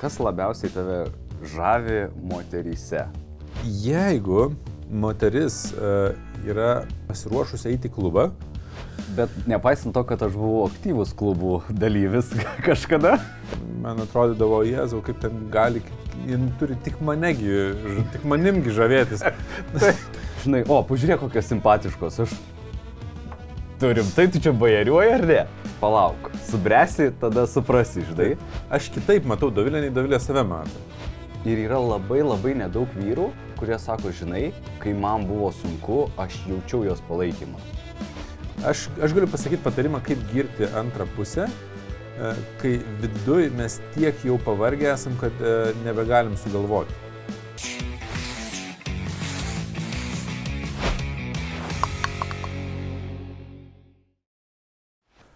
Kas labiausiai tave žavi moteryse? Jeigu moteris uh, yra pasiruošusi eiti į klubą, Bet nepaisant to, kad aš buvau aktyvus klubų dalyvis kažkada, man atrodydavo, Jėzau, kaip ten gali, jin turi tik manegi, tik manimgi žavėtis. tai, žinai, o, pažiūrėk, kokios simpatiškos. Aš turim, tai tu čia bajariuoji ar ne? Palauk, subresi, tada suprasi, žinai. Aš kitaip matau Dovilę, nei Dovilė save mato. Ir yra labai labai nedaug vyrų, kurie sako, žinai, kai man buvo sunku, aš jaučiau jos palaikymą. Aš, aš galiu pasakyti patarimą, kaip girti antrą pusę, e, kai viduj mes tiek jau pavargę esam, kad e, nebegalim sugalvoti.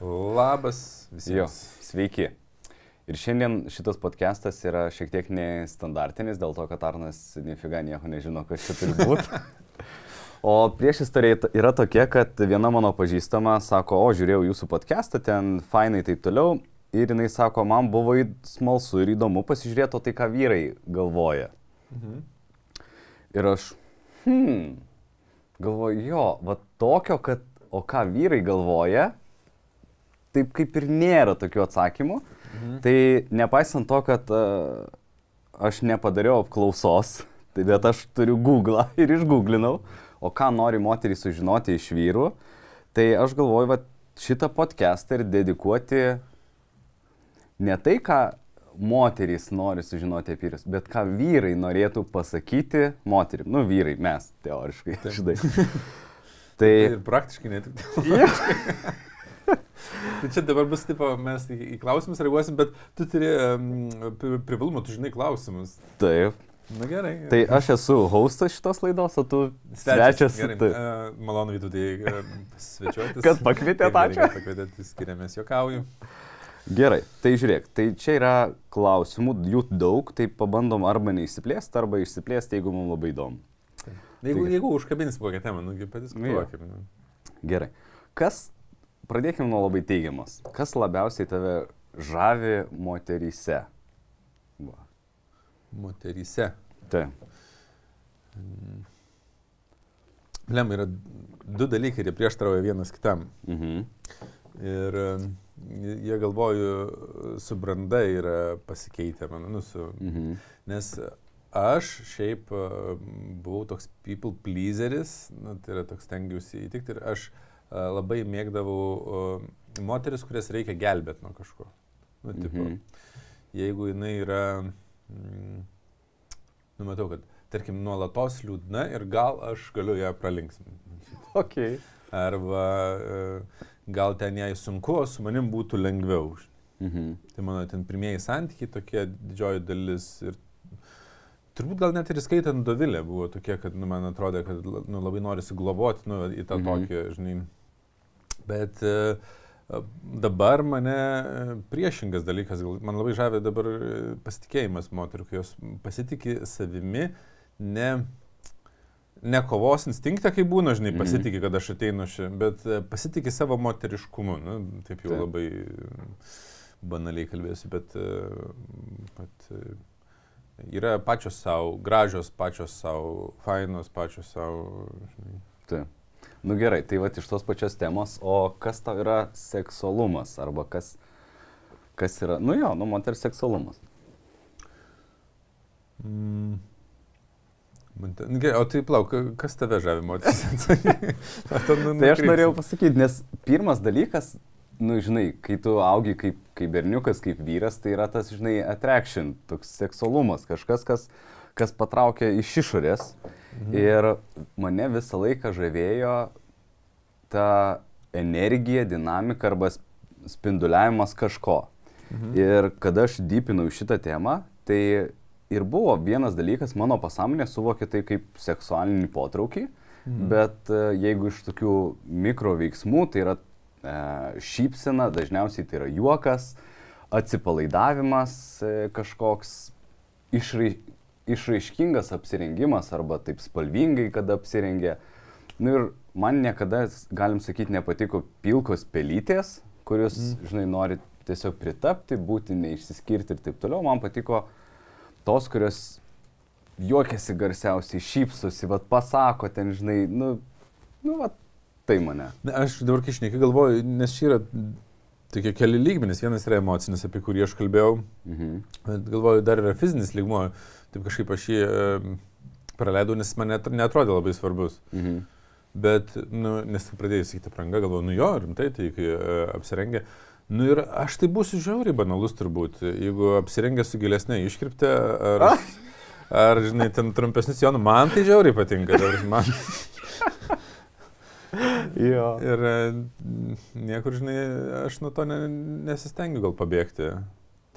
Labas Jo, visiems. sveiki. Ir šiandien šitas podcastas yra šiek tiek nestandartinis, dėl to, kad Arnas nifiga nieko nežino, kas čia turi būti. O prieš istorija yra tokia, kad viena mano pažįstama sako, o žiūrėjau jūsų podcastą, ten fainai taip toliau. Ir jinai sako, man buvo smalsu ir įdomu pasižiūrėti, tai ką vyrai galvoja. Mhm. Ir aš, hmm, galvoju, jo, va tokio, kad, o ką vyrai galvoja, taip kaip ir nėra tokių atsakymų. Mhm. Tai nepaisant to, kad uh, aš nepadariau apklausos, tai bet aš turiu Google ir išgooglinau, o ką nori moterys sužinoti iš vyrų, tai aš galvoju, va šitą podcastą ir dedikuoti ne tai, ką moterys nori sužinoti apie vyrus, bet ką vyrai norėtų pasakyti moterim. Nu, vyrai, mes, teoriškai, žinai. tai... Ir praktiškai ne tik. Ja. Tai čia dabar bus taip, mes į, į klausimus reaguosim, bet tu turi um, privalumą, tu žinai klausimus. Taip. Na gerai. Tai aš esu hostas šitos laidos, o tu svečias. Gerai. tai- Uh, malonu, tai uh, svečiuotis. Kad pakvietėt, ačiū. kad Pakvietėt, skiriamės, juokauju. Gerai, tai žiūrėk, tai čia yra klausimų, jų daug, tai pabandom arba neišsiplėsti, arba išsiplėsti, jeigu mums labai įdomu. Jeigu, Tai- jeigu užkabins kokią temą, nugi padiskutuokim. nu. Gerai. Kas, pradėkime nuo labai teigiamas. Kas labiausiai tave žavi moteryse? Va. Moteryse. Tai. Lem, yra du dalykai, jie prieštarauja vienas kitam. Mhm. Ir um, jie galvoju, su branda yra pasikeitę, man, nu, su, Mhm. Nes aš šiaip a, buvau toks people pleaseris, nu, tai yra toks tengiausi įtikti ir aš a, labai mėgdavau moteris, kurias reikia gelbėti nuo kažko. Nu, tipo, Mhm. Jeigu jinai yra, mm, nu, matau, kad, tarkim, nuolatos liūdna ir gal aš galiu ją pralinksminti. Okay. Arba a, gal ten jai sunku, o su manim būtų lengviau. Mhm. Tai mano ten pirmieji santykiai tokie didžioji dalis ir turbūt gal net ir skaitant Dovilę buvo tokie, kad nu, man atrodo, kad nu, labai norisi globoti nu, į tą mhm. tokį, žinai. Bet e, dabar mane e, priešingas dalykas, man labai žavė dabar e, pasitikėjimas moterų, kai jos pasitikė savimi, ne, ne kovos instinktą, kai būna, žinai, Mhm. pasitikė, kad aš ateinu čia, bet e, pasitikė savo moteriškumu. Nu, taip jau Taip. labai e, banaliai kalbėsiu, bet, e, bet e, yra pačios savo, gražios pačios savo, fainos pačios savo. Žinai. Nu gerai, tai va iš tos pačios temos, o kas tau yra seksualumas, arba kas, kas yra, nu jo, nu moters seksualumas. Mm. Gerai, o tai plauk, kas tave žavi moteris? nu, Tai aš norėjau pasakyti, nes pirmas dalykas, nu žinai, kai tu augi kaip, kaip berniukas, kaip vyras, tai yra tas, žinai, attraction, toks seksualumas, kažkas, kas, kas patraukia iš išorės. Mhm. Ir mane visą laiką žavėjo ta energija, dinamika arba sp- spinduliavimas kažko. Mhm. Ir kada aš dypinau šitą temą, tai ir buvo vienas dalykas, mano pasąmonė suvokė tai kaip seksualinį potraukį, mhm. bet e, jeigu iš tokių mikro veiksmų, tai yra e, šypsena, dažniausiai tai yra juokas, atsipalaidavimas e, kažkoks, išrai, išraiškingas apsirengimas arba taip spalvingai, kada apsirengė. Nu ir man niekada, galim sakyti, nepatiko pilkos pelytės, kurius, mm. žinai, nori tiesiog pritapti, būti neišsiskirti ir taip toliau. Man patiko tos, kurios juokiasi garsiausiai, šypsosi, vad pasako ten, žinai, nu, nu, vad, tai mane. Ne, aš dabar kai šneki galvoju, nes čia yra tokie keli lygmenys. Vienas yra emocinis, apie kurį aš kalbėjau, Mhm. bet galvoju, dar yra fizinis lygmo. Taip kažkaip aš jį praleidau, nes man net, netrodė labai svarbus. Mhm. Bet, nu, nes pradėjai sakyti apranga, galvoju, nu jo, rimtai, tai kai e, apsirengė. Nu ir aš tai būsiu žiauriai banalus turbūt, jeigu apsirengė su gilesnė iškriptė, ar, ar, žinai, ten trumpesnis sijonų, man tai žiauriai patinka. prasme, Man, Jo. ir e, niekur, žinai, aš nuo to ne, nesistengiu gal pabėgti.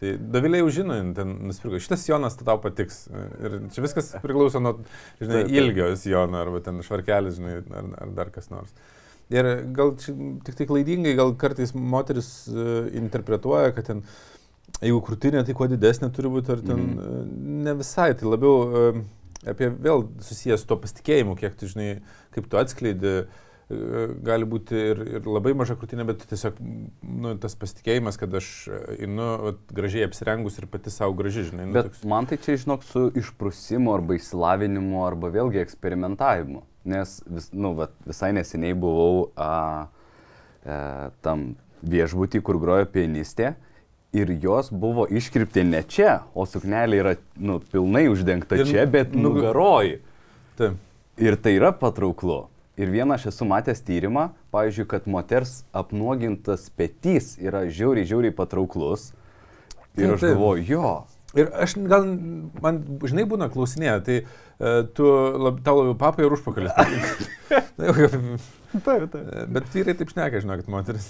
Tai Davilė jau žino, ten nusipirko, šitas Jonas tau patiks. Ir čia viskas priklauso nuo, žinai, ilgio Jono, arba ten švarkelis, žinai, ar, ar dar kas nors. Ir gal čia tik tai klaidingai, gal kartais moteris uh, interpretuoja, kad ten, jeigu krūtinė, tai kuo didesnė turi būti, ar ten mm. ne visai, tai labiau uh, apie vėl susijęs su to pasitikėjimu, kiek tu žinai, kaip tu atskleidi, uh, gali būti ir, ir labai maža krūtinė, bet tiesiog nu, tas pasitikėjimas, kad aš einu gražiai apsirengus ir pati savo graži, žinai. Nu, Bet man tai čia, žinok, su išprusimu arba išsilavinimu arba vėlgi eksperimentavimu. Nes vis, nu, vat, visai neseniai buvau a, e, tam viešbutį, kur grojo pianistė. Ir jos buvo iškripti ne čia, o suknelė yra nu, pilnai uždengta Ir čia, bet nu- nugaroj. Taip. Ir tai yra patrauklu. Ir vieną aš esu matęs tyrimą, pavyzdžiui, kad moters apnuogintas petys yra žiauriai, žiauriai patrauklus. Ir Taip, aš galvoju, jo, Ir aš gal, man, žinai, būna klausinėje, tai uh, tu, lab, tau labiau papai ir užpakalis. Taip, taip. Bet vyrai taip šneka, žinokit, moteris.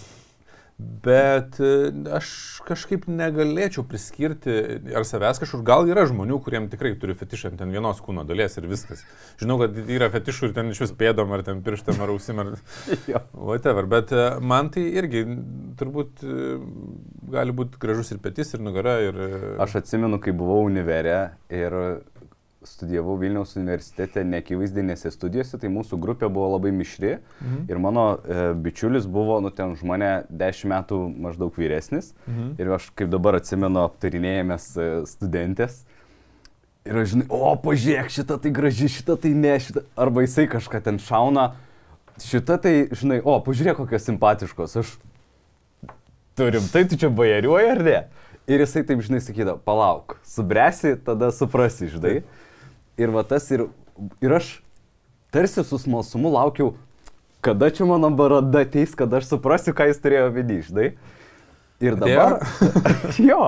Bet e, aš kažkaip negalėčiau priskirti ar savęs kažkur. Gal yra žmonių, kuriem tikrai turi fetišą ant ten vienos kūno dalies ir viskas. Žinau, kad yra fetišų ir ten iš vis pėdom, ar ten pirštam, ar ausim, ar whatever. Bet e, man tai irgi turbūt e, gali būti gražus ir petys, ir nugara. Ir, Aš atsimenu, kai buvau univerė ir studijavau Vilniaus universitete neakivaizdinėse studijose, tai mūsų grupė buvo labai mišri Mhm. ir mano e, bičiulis buvo, nu ten už mane 10 metų maždaug vyresnis Mhm. ir aš kaip dabar atsimenu aptarinėjomės e, studentės. Ir aš žinai, o pažiūrėk, šitą tai graži, šitą tai ne, šitą. Arba jisai kažką ten šauna, šitą tai, žinai, o pažiūrėk, kokios simpatiškos. Aš turim, tai tu čia bajariuoji ar ne? Ir jisai taip, žinai, sakydavo, palauk, subresi, tada suprasi, žinai. Ir va tas ir, ir aš tarsi su smalsumu laukiau, kada čia mano barada ateis, kada aš suprasiu, ką jis turėjo vidį, žinai. Ir dabar... jo.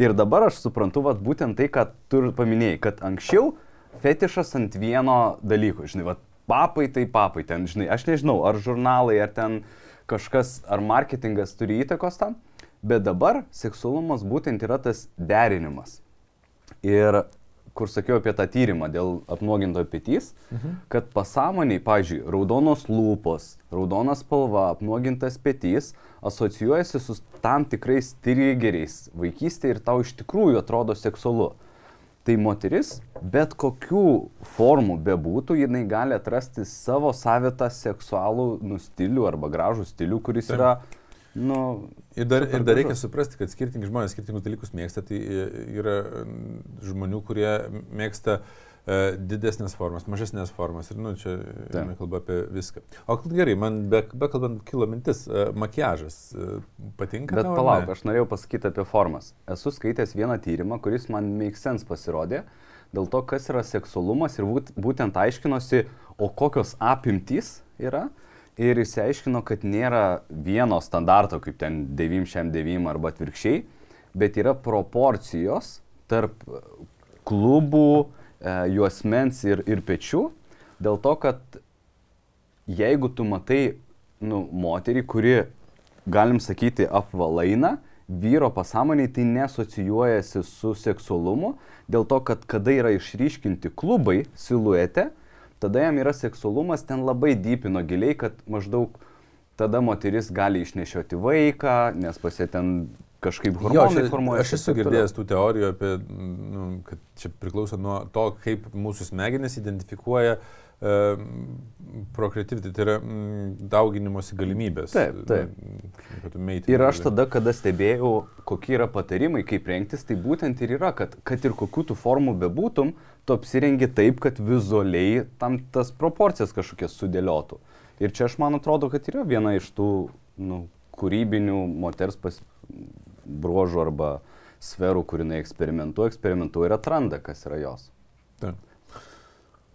Ir dabar aš suprantu, vat, būtent tai, ką tu ir paminėjai, kad anksčiau fetišas ant vieno dalyko, žinai, vat, papai tai papai, ten, žinai, aš nežinau, ar žurnalai, ar ten kažkas, ar marketingas turi įtakos tam, bet dabar seksualumas būtent yra tas derinimas. Ir kur sakiau apie tą tyrimą dėl apnuoginto petys, mhm. kad pasąmoniai, pavyzdžiui, raudonos lūpos, raudonas spalva, apnuogintas petys asocijuojasi su tam tikrais trigeriais vaikystėje ir tau iš tikrųjų atrodo seksualu. Tai moteris, bet kokių formų bebūtų, jinai gali atrasti savo savitą seksualų nu, stilių arba gražų stilių, kuris Taip. yra, nu, Ir dar, ir dar reikia suprasti, kad skirtingi žmonės skirtingus dalykus mėgsta. Tai e, yra žmonių, kurie mėgsta e, didesnės formas, mažesnės formas. Ir, nu, čia eina kalba apie viską. O gerai, man be, bekalbant kilo mintis, e, makiažas e, patinka. Bet tau palauk, aš norėjau pasakyti apie formas. Esu skaitęs vieną tyrimą, kuris man make sense pasirodė, dėl to, kas yra seksualumas ir būt, būtent aiškinosi, o kokios apimtys yra. Ir išsiaiškino, kad nėra vieno standarto, kaip ten 9-9 arba atvirkščiai, bet yra proporcijos tarp klubų, e, juosmens ir, ir pečių. Dėl to, kad jeigu tu matai nu, moterį, kuri, galim sakyti, apvalaina, vyro pasąmoniai tai nesocijuojasi su seksualumu, dėl to, kad kada yra išryškinti klubai siluete, tada jam yra seksualumas ten labai dypino giliai, kad maždaug tada moteris gali išnešioti vaiką, nes pasie ten kažkaip Jo, hormonai aš, formuojasi. aš esu girdėjęs tų teorijų apie, nu, kad čia priklauso nuo to, kaip mūsų smegenys identifikuoja uh, prokreativity, tai yra mm, dauginimosi galimybės. Taip, taip. Tu mate Ir aš tada, kada stebėjau, kokie yra patarimai, kaip rengtis, tai būtent ir yra, kad, kad ir kokių tų formų bebūtum, tu apsirengi taip, kad vizualiai tam tas proporcijas kažkokias sudėliotų. Ir čia aš man atrodo, kad yra viena iš tų nu, kūrybinių moters pas, bruožų arba sferų, kur jinai eksperimentuoja, eksperimentuoja ir atranda, kas yra jos. Taip.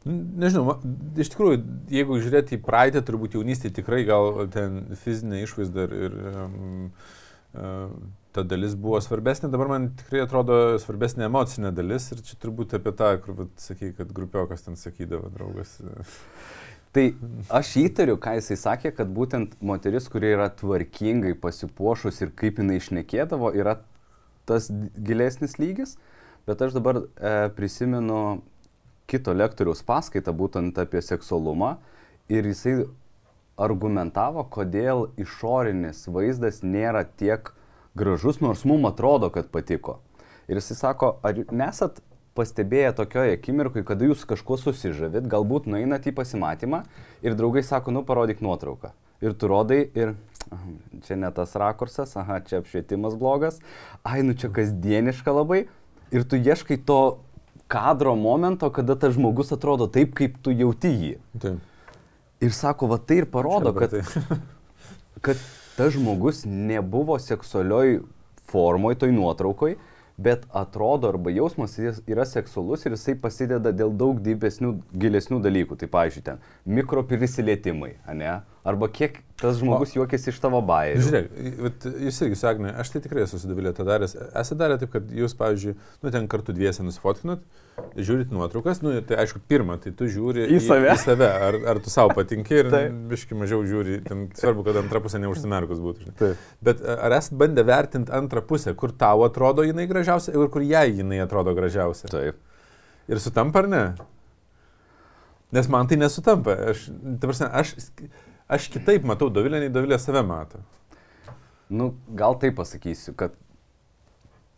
Nežinau, iš tikrųjų, jeigu žiūrėti į praeitį, turbūt jaunystėje tikrai gal ten fizinė išvaizda ir, ir um, uh, ta dalis buvo svarbesnė, dabar man tikrai atrodo svarbesnė emocinė dalis ir čia turbūt apie tą, kur, vat, sakai, kad grupiokas ten sakydavo, draugas. Tai aš įtariu, ką jisai sakė, kad būtent moteris, kuri yra tvarkingai pasipuošus ir kaip jinai išnekėdavo, yra tas gilesnis lygis. Bet aš dabar e, prisimenu kito lektoriaus paskaitą būtent apie seksualumą ir jisai argumentavo, kodėl išorinis vaizdas nėra tiek gražus, nors mums atrodo, kad patiko. Ir jisai sako, ar nesat pastebėję tokioje akimirkoje, kada jūs kažkuo susižavit, galbūt nueinat į pasimatymą ir draugai sako, nu parodyk nuotrauką. Ir tu rodai ir "Aha, čia ne tas rakursas, aha, čia apšvietimas blogas, ai, nu čia kasdieniška labai. Ir tu ieškai to kadro momento, kada tas žmogus atrodo taip, kaip tu jauti jį. Taip. Ir sako, va tai ir parodo, kad, Tai. kad tas žmogus nebuvo seksualioj formoj, toj nuotraukoj, bet atrodo arba jausmas yra seksualus ir jisai pasideda dėl daug didesnių, gilesnių dalykų. Tai, pavyzdžiui, ten mikroprisilietimai, ne? Arba kiek tas žmogus juokiasi iš tavo bairių. Žiūrėk, vat jūs irgi sagnė, aš tai tikrai esu susidavilę tą daręs. Esate darę taip, kad jūs, pavyzdžiui, nu ten kartu dviese nusifotkinat, žiūrit nuotraukas, nu tai aišku, pirmą, tai tu žiūri Į save. Į save ar, ar tu savo patinki ir Taip. biški mažiau žiūri, ten svarbu, kad antra pusė neužsimerkus būtų. Taip. Bet a, ar esate bandę vertinti antrą pusę, kur tau atrodo jinai gražiausia ir kur jai jinai atrodo gražiausia? Taip. Ir sutampa ar ne? Nes man tai nesutampa. Aš, ta prasme, aš, aš kitaip matau Dovilę, nei Dovilė save mato. Nu, gal taip pasakysiu, kad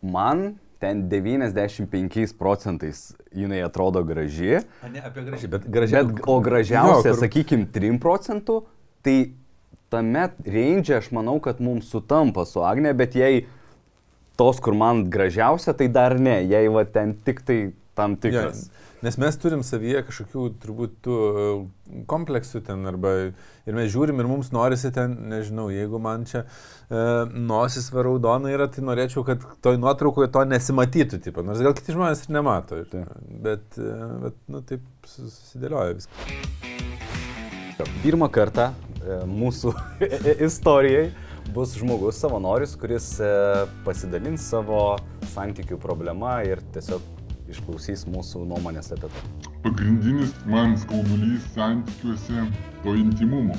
man ten 95 procentais jinai atrodo graži, A, ne apie gražiai, bet gražiai. Bet, o gražiausia, Jo, kur- sakykime, 3 procentų, tai tame range aš manau, kad mums sutampa su Agne, bet jei tos, kur man gražiausia, tai dar ne, jei va ten tik tai tam tikras. Ja, nes mes turim savyje kažkokių turbūt e, kompleksų ten arba ir mes žiūrim ir mums norisi ten, nežinau, jeigu man čia e, nosis va raudona yra, tai norėčiau, kad toj nuotraukoje to nesimatytų, tipo, nors gal kiti žmonės ir nemato. Ir, Taip. bet, e, bet, nu, taip sus- susidėlioja viskas. Pirmą kartą e, mūsų istorijai bus žmogus savanoris, kuris e, pasidalins savo santykių problema ir tiesiog išklausys mūsų nuomonės apie tai. Pagrindinis man skaudulys santykiuose to intimumo.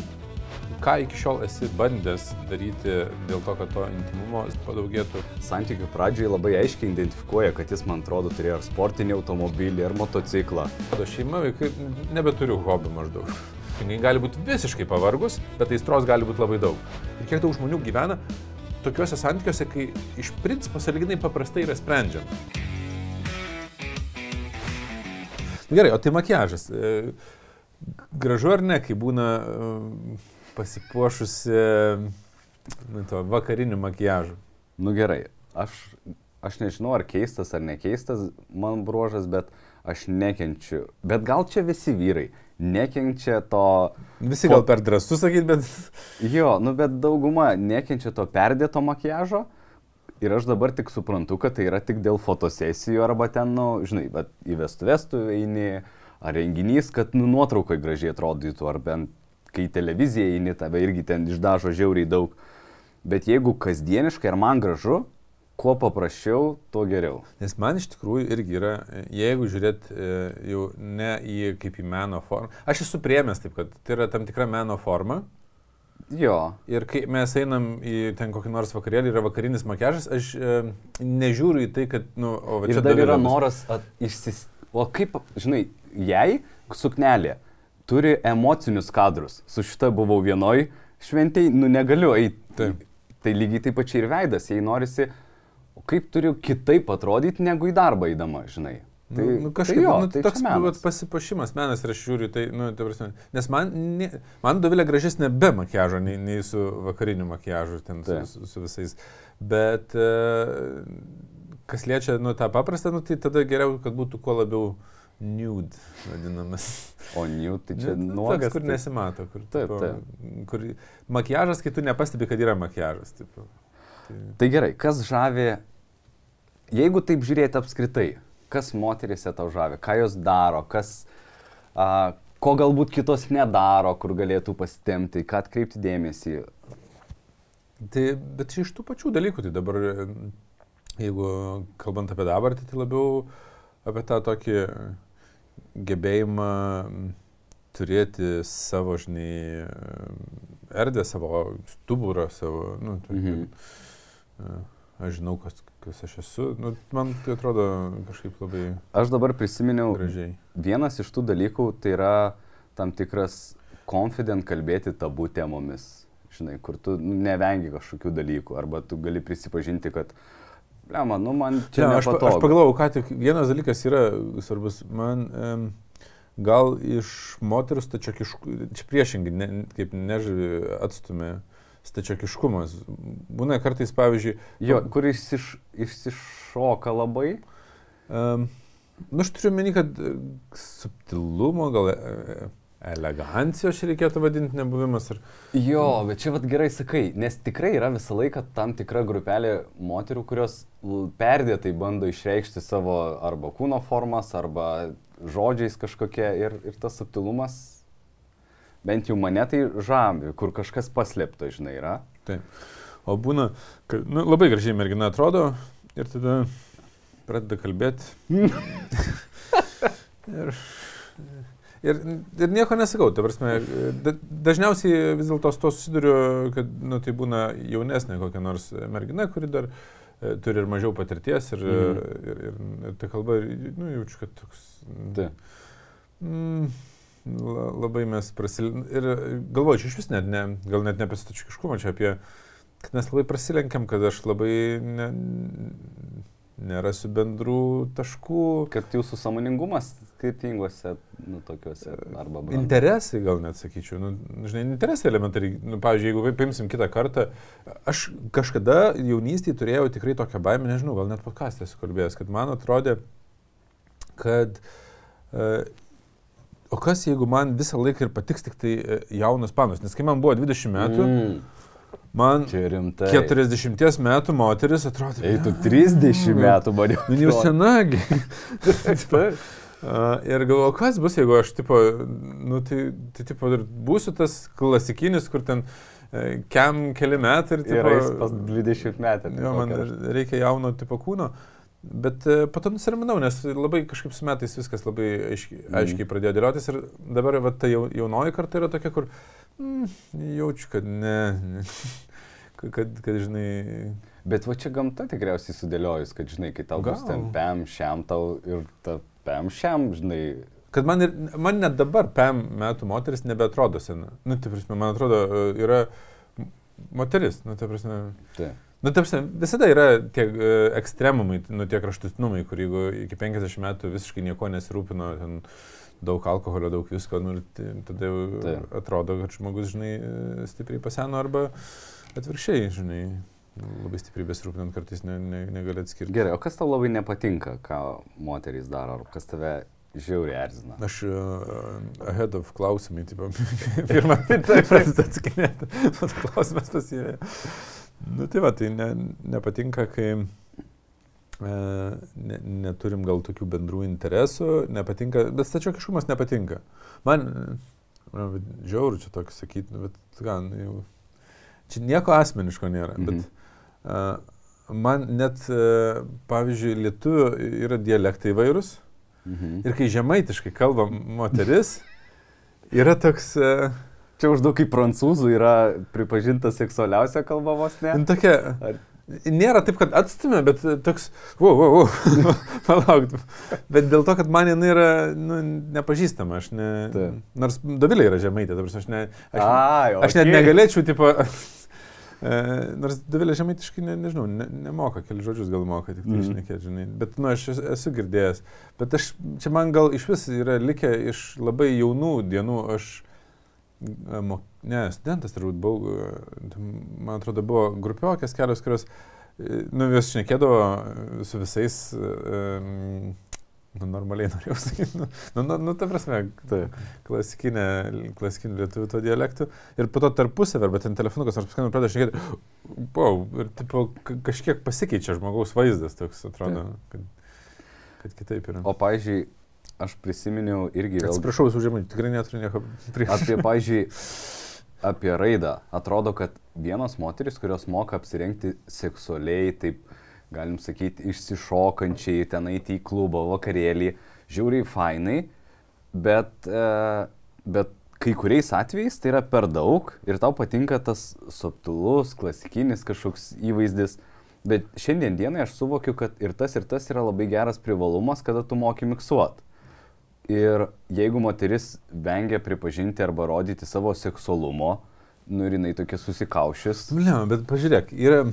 Ką iki šiol esi bandęs daryti dėl to, kad to intimumo padaugėtų? Santykių pradžiai labai aiškiai identifikuoja, kad jis, man atrodo, turėjo ar sportinį automobilį, ar motociklą. Mano šeima, vaikai, nebeturiu hobių maždaug. Jinai gali būti visiškai pavargus, bet aistros gali būti labai daug. Ir kiek daug žmonių gyvena tokiuose santykiuose, kai iš principo saliginai paprastai yra sprendžiama. Gerai, o tai makiažas. E, Gražu ar ne, kai būna e, pasipuošusi nu, to vakariniu makiažu. Nu gerai, aš, aš nežinau, ar keistas ar nekeistas man bruožas, bet aš nekenčiu. Bet gal čia visi vyrai nekenčia to... Visi gal per drąsų sakyti, bet... Jo, nu bet dauguma nekenčia to perdėto makiažo. Ir aš dabar tik suprantu, kad tai yra tik dėl fotosesijų arba ten, nu, žinai, bet į vestuvės tu eini, ar renginys, kad nu, nuotraukai gražiai atrodytų, ar bent kai į televiziją eini, tave irgi ten išdažo žiauriai daug. Bet jeigu kasdieniškai ir man gražu, kuo paprasčiau, tuo geriau. Nes man iš tikrųjų irgi yra, jeigu žiūrėt e, jau ne į kaip į meno formą, aš esu priemęs taip, kad tai yra tam tikra meno forma. Jo, Ir kai mes einam į ten kokį nors vakarėlį, yra vakarinis makiažas, aš e, nežiūriu į tai, kad, nu, o va čia dar yra bus. noras at, išsis... O kaip, žinai, jei suknelė turi emocinius kadrus, su šita buvau vienoj šventėj, nu negaliu eiti. Taip. Tai lygiai taip pačiai ir veidas, jei norisi kaip turiu kitaip atrodyti, negu į darbą įdama, žinai. Tai, nu, nu, kažkaip, tai jo, nu, tai toks vat, pasipašimas menas ir aš žiūriu, tai, nu, tai prasme, nes man, ne, man dovilė gražesnė be makiažo, nei, nei su vakariniu makiažu, ten su, Taip. su, su visais. Bet e, kas liečia, nu, tą paprastą, nu, tai tada geriau, kad būtų kuo labiau nude vadinamas. O new, tai čia Nu, nuogas. toks, kur tai- nesimato, kur, Taip, tipo, taip. kur makiažas, kai tu nepastebi, kad yra makiažas. Tipo. Tai, Tai gerai, kas žavi, jeigu taip žiūrėti apskritai, kas moterise tau žavi, ką jos daro, kas, a, ko galbūt kitos nedaro, kur galėtų pasitemti, ką atkreipti dėmesį. Tai, bet iš tų pačių dalykų, tai dabar, jeigu kalbant apie dabartį, tai labiau apie tą tokį gebėjimą turėti savo, žinai, erdvę, savo stuburą, savo, nu, tokį, Mhm. Aš žinau, kas, kas aš esu, nu, man tai atrodo kažkaip labai Aš dabar prisiminiau, gražiai. vienas iš tų dalykų tai yra tam tikras confident kalbėti tabų temomis, žinai, kur tu nevengi kažkokių dalykų, arba tu gali prisipažinti, kad, blema, nu man čia Ne, aš, pa- aš pagalvojau, ką tik vienas dalykas yra svarbus. Man um, gal iš moterų stačiokiškų, čia priešingai, ne, kaip nežavi atstumė stačiokiškumas. Būna kartais, pavyzdžiui, Jo, kur išsiš, išsišoka labai. um, nu, aš turiu meni, kad e, subtilumo, gal e, elegancijos čia reikėtų vadinti nebuvimas. Ar, Jo, bet čia vad gerai sakai, nes tikrai yra visą laiką tam tikra grupelė moterų, kurios perdėtai bando išreikšti savo arba kūno formas, arba žodžiais kažkokie ir, ir tas subtilumas, bent jau mane tai žavi, kur kažkas paslėpta, žinai, yra. taip. O būna, kad nu, labai gražiai mergina atrodo ir tada pradeda kalbėti. ir, ir, ir nieko nesakau, ta prasme, da, dažniausiai vis dėlto su to susiduriu, kad nu, tai būna jaunesnė kokia nors mergina, kuri dar e, turi ir mažiau patirties ir, Mhm. ir, ir, ir ta kalba, ir, nu, jaučiu, kad toks... Tai. Mm, la- labai mes prasil... Ir galvoju, čia iš vis net ne, gal net ne apie stačikiškumą, čia apie, kad mes labai prasilenkiam, kad aš labai ne, nerasiu bendrų taškų. Kad jūsų samoningumas skirtingose, nu, tokiuose, arba... brandos. Interesai gal net sakyčiau, nu, žinai, interesai elementariai, nu, pavyzdžiui, jeigu paimsim kitą kartą, aš kažkada jaunystėje turėjau tikrai tokią baimę, nežinau, gal net podcast'e esu kalbėjęs, kad man atrodė, kad uh, o kas jeigu man visą laiką ir patiks tik tai e, jaunas panas, nes kai man buvo 20 metų, mm. Man čia rimtai. 40 metų moteris atrodė, Eitų 30 metų, man jau. nu jau senagi. Uh, ir galvoju, kas bus, jeigu aš, tipo, nu, tai, tai tipo, ir būsiu tas klasikinis, kur ten e, kem keli metai ir, Ir tipo, eis pas 20 metų. jo, man reikia jauno tipo kūno. Bet e, po to nusiraminau, nes labai kažkaip su metais viskas labai aiškiai, Mhm. aiškiai pradėjo dėliotis ir dabar va, ta jau, jaunoji karta yra tokia, kur mm, jaučiu, kad ne, ne kad, kad, žinai, Bet va čia gamta tikriausiai sudėliojus, kad, žinai, kai tau bus Gal. ten pem šiam tau ir ta pem šiam, žinai. kad man, ir, man net dabar PM metų moteris nebeatrodo sena. Nu, tai prasme, man atrodo, e, yra moteris, nu, tai prasme, Tai. Nu, ta prasme, visada yra tie e, ekstremumai, nu, tie kraštutinumai, kur jeigu iki 50 metų visiškai nieko nesirūpino, ten daug alkoholio, daug visko, nu, tai- tada jau Taip. atrodo, kad žmogus, žinai, e, stipriai paseno arba atvirkščiai, žinai, labai stipriai besirūpinant kartais ne, ne, negali atskirti. Gerai, o kas tau labai nepatinka, ką moterys daro, ar kas tave žiauriai erzina? Aš uh, ahead of klausimai, tipo, pirmą pradėti atsakinėti, o tas klausimas pasirė. Nu tai va, tai ne, nepatinka, kai e, ne, neturim gal tokių bendrų interesų, nepatinka, bet stačiokiškumas nepatinka. Man, man žiauru čia tokį sakyti, nu, bet ką, nu, jau, čia nieko asmeniško nėra, Mhm. bet uh, man net, uh, pavyzdžiui, lietuvių yra dialektai įvairūs. Mhm. Ir kai žemaitiškai kalba moteris, yra toks... e, Čia uždaug kaip prancūzų yra pripažinta seksualiausia kalba vos ne. Nu, tokia... Ar- Nėra taip, kad atstumė, bet e, toks... Wow, wow, wow. Palauk. Bet dėl to, kad man jinai yra nu, nepažįstama. Aš ne... Taip. Nors Davilė yra žemaitė, ta prasme, aš, ne, aš, Ai, aš net negalėčiau, tipo... E, nors Davilė žemaitiškai, ne, nežinau, ne, nemoka, keli žodžius gal moka, tik tai Mhm. išnekėti, žinai. Bet, nu, aš esu- girdėjęs. Bet aš, čia man gal iš vis yra likę iš labai jaunų dienų, aš, mo, ne, studentas turbūt buvau, e, man atrodo, buvo grupiokės kelios, kurios, e, nu, vis šnekėdavo e, su visais, e, nu, normaliai norėjau sakyti, nu, nu, nu, nu ta prasme, Taip. klasikinė, klasikinių lietuvių to dialektų. Ir po to tarpusavį, arba ten telefonukas, nors paskui pradeda šnekėti, wow, ir tipo, ka- kažkiek pasikeičia žmogaus vaizdas, toks atrodo, kad, kad kitaip yra. O, pavyzdžiui, aš prisiminiau irgi vėl Atsiprašau, užėmė, tikrai neturiu nieko prieš. apie, pavyzdžiui, apie raidą. Atrodo, kad vienos moteris, kurios moka apsirengti seksualiai, taip galim sakyti, išsišokančiai, ten eiti į klubą, vakarėlį, žiauriai fainai, bet, e, bet kai kuriais atvejais tai yra per daug ir tau patinka tas subtilus, klasikinis kažkoks įvaizdis. Bet šiandien dienai aš suvokiu, kad ir tas, ir tas yra labai geras privalumas, kada tu moki miksuot. Ir jeigu moteris vengia pripažinti arba rodyti savo seksualumo, nu ir jinai tokia susikaušis. Ne, bet pažiūrėk, yra,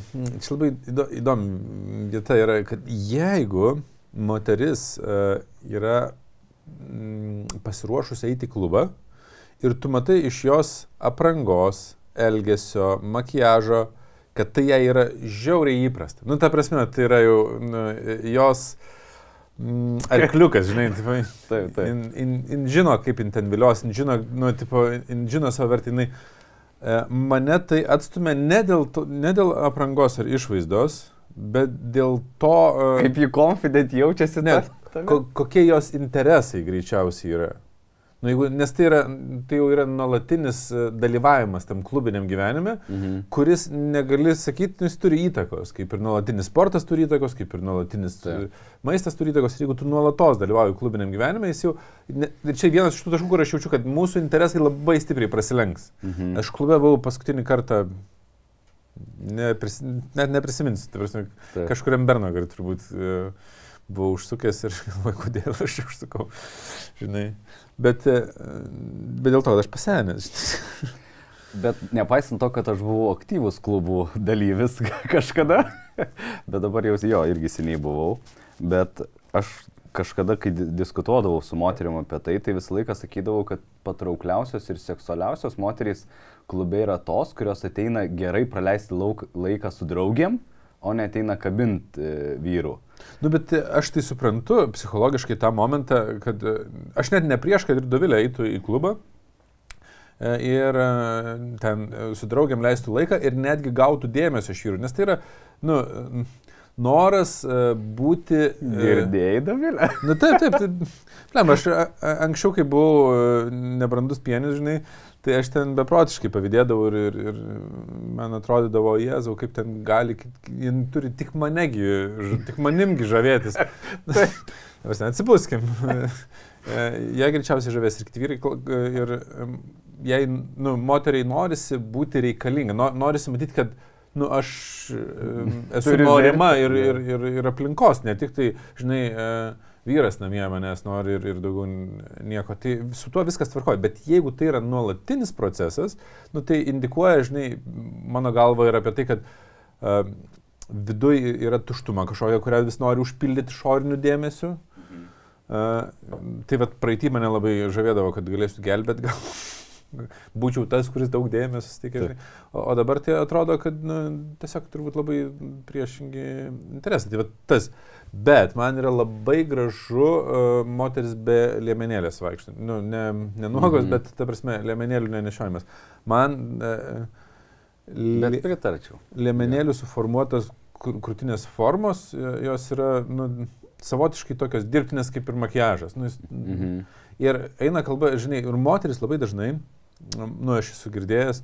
čia labai įdo- įdomi vieta yra, kad jeigu moteris uh, yra mm, pasiruošusi eiti į klubą ir tu matai iš jos aprangos, elgesio, makiažo, kad tai jai yra žiauriai įprasta. Nu, ta prasme, tai yra jau nu, jos mm, arkliukas, žinai, tipo, Taip, taip. In, in, in žino, kaip in ten vilios, in žino, nu, tipo, in žino savo vertinai. E, Mane tai atstumia ne dėl, to, ne dėl aprangos ar išvaizdos, bet dėl to, e, Kaip jį confident jaučiasi ta- ko, kokie jos interesai greičiausiai yra. Nu, jeigu, nes tai, yra, tai jau yra nuolatinis e, dalyvavimas tam klubiniam gyvenime, Mhm. kuris negali sakyti, nu, jis turi įtakos, kaip ir nuolatinis sportas turi įtakos, kaip ir nuolatinis Taip. e, maistas turi įtakos. Jeigu tu nuolatos dalyvauji klubiniam gyvenime, jis jau... Ne, ir čia vienas iš tų taškų, kur aš jaučiu, kad mūsų interesai labai stipriai prasilenks. Mhm. Aš klube buvau paskutinį kartą, nepris, net neprisiminsiu, tai prasme, kažkuriam Bernagui turbūt e, buvau užsukęs ir galvoju, kodėl aš užsukau, žinai. Bet, e, bet dėl to, kad aš pasenęs. Bet nepaisant to, kad aš buvau aktyvus klubų dalyvis kažkada, bet dabar jau jo irgi seniai buvau, bet aš kažkada, kai di- diskutuodavau su moterim apie tai, tai visą laiką sakydavau, kad patraukliausios ir seksualiausios moterys klube yra tos, kurios ateina gerai praleisti lauk, laiką su draugiam, o ne ateina kabint e, vyrų. Nu, bet e, aš tai suprantu psichologiškai tą momentą, kad e, aš net ne prieš, kad ir Dovilė eitų į klubą ir ten su draugiam leistų laiką ir netgi gautų dėmesio iš vyrų, nes tai yra, nu, noras būti... Girdėjai, Davilė? Nu taip, taip, taip. Plem, aš anksčiau, kai buvau nebrandus pienis, žinai, tai aš ten beprotiškai pavydėdavau ir, ir, ir man atrodydavo, Jėzau, kaip ten gali, jin turi tik manegi, tik manimgi žavėtis. Mes neatsipuskim. Jie greičiausiai žavės ir kiti vyrai. kol- Ir jei, nu, moteriai norisi būti reikalinga, no, norisi matyti, kad nu, aš esu Turi norima ir, ir, ir, ir aplinkos, ne tik tai, žinai, e, vyras namie manęs nori ir, ir daugiau nieko. Tai su tuo viskas tvarkoja. Bet jeigu tai yra nuolatinis procesas, nu, tai indikuoja, žinai, mano galva yra apie tai, kad uh, viduje yra tuštuma kažkokia, kurią vis nori užpildyti išoriniu dėmesiu. Uh, tai vad praeitį mane labai žavėdavo, kad galėsiu gelbėti gal. Būčiau tas, kuris daug dėmesio sutikė. O, o dabar tai atrodo, kad nu, tiesiog turbūt labai priešingi interesai. Tai vat tas. Bet man yra labai gražu uh, moteris be liemenėlės vaikštant. Nu, ne, ne nuogos, Mhm. mhm. bet, ta prasme, liemenėlių nenešiojimas. Man uh, Bet pritarčiau. liemenėlių suformuotos kr- krūtinės formos, e, jos yra nu, savotiškai tokios dirbtinės kaip ir makiažas. Nu, jis, Mhm. Ir eina kalba, žinai, ir moteris labai dažnai, nu, aš esu girdėjęs,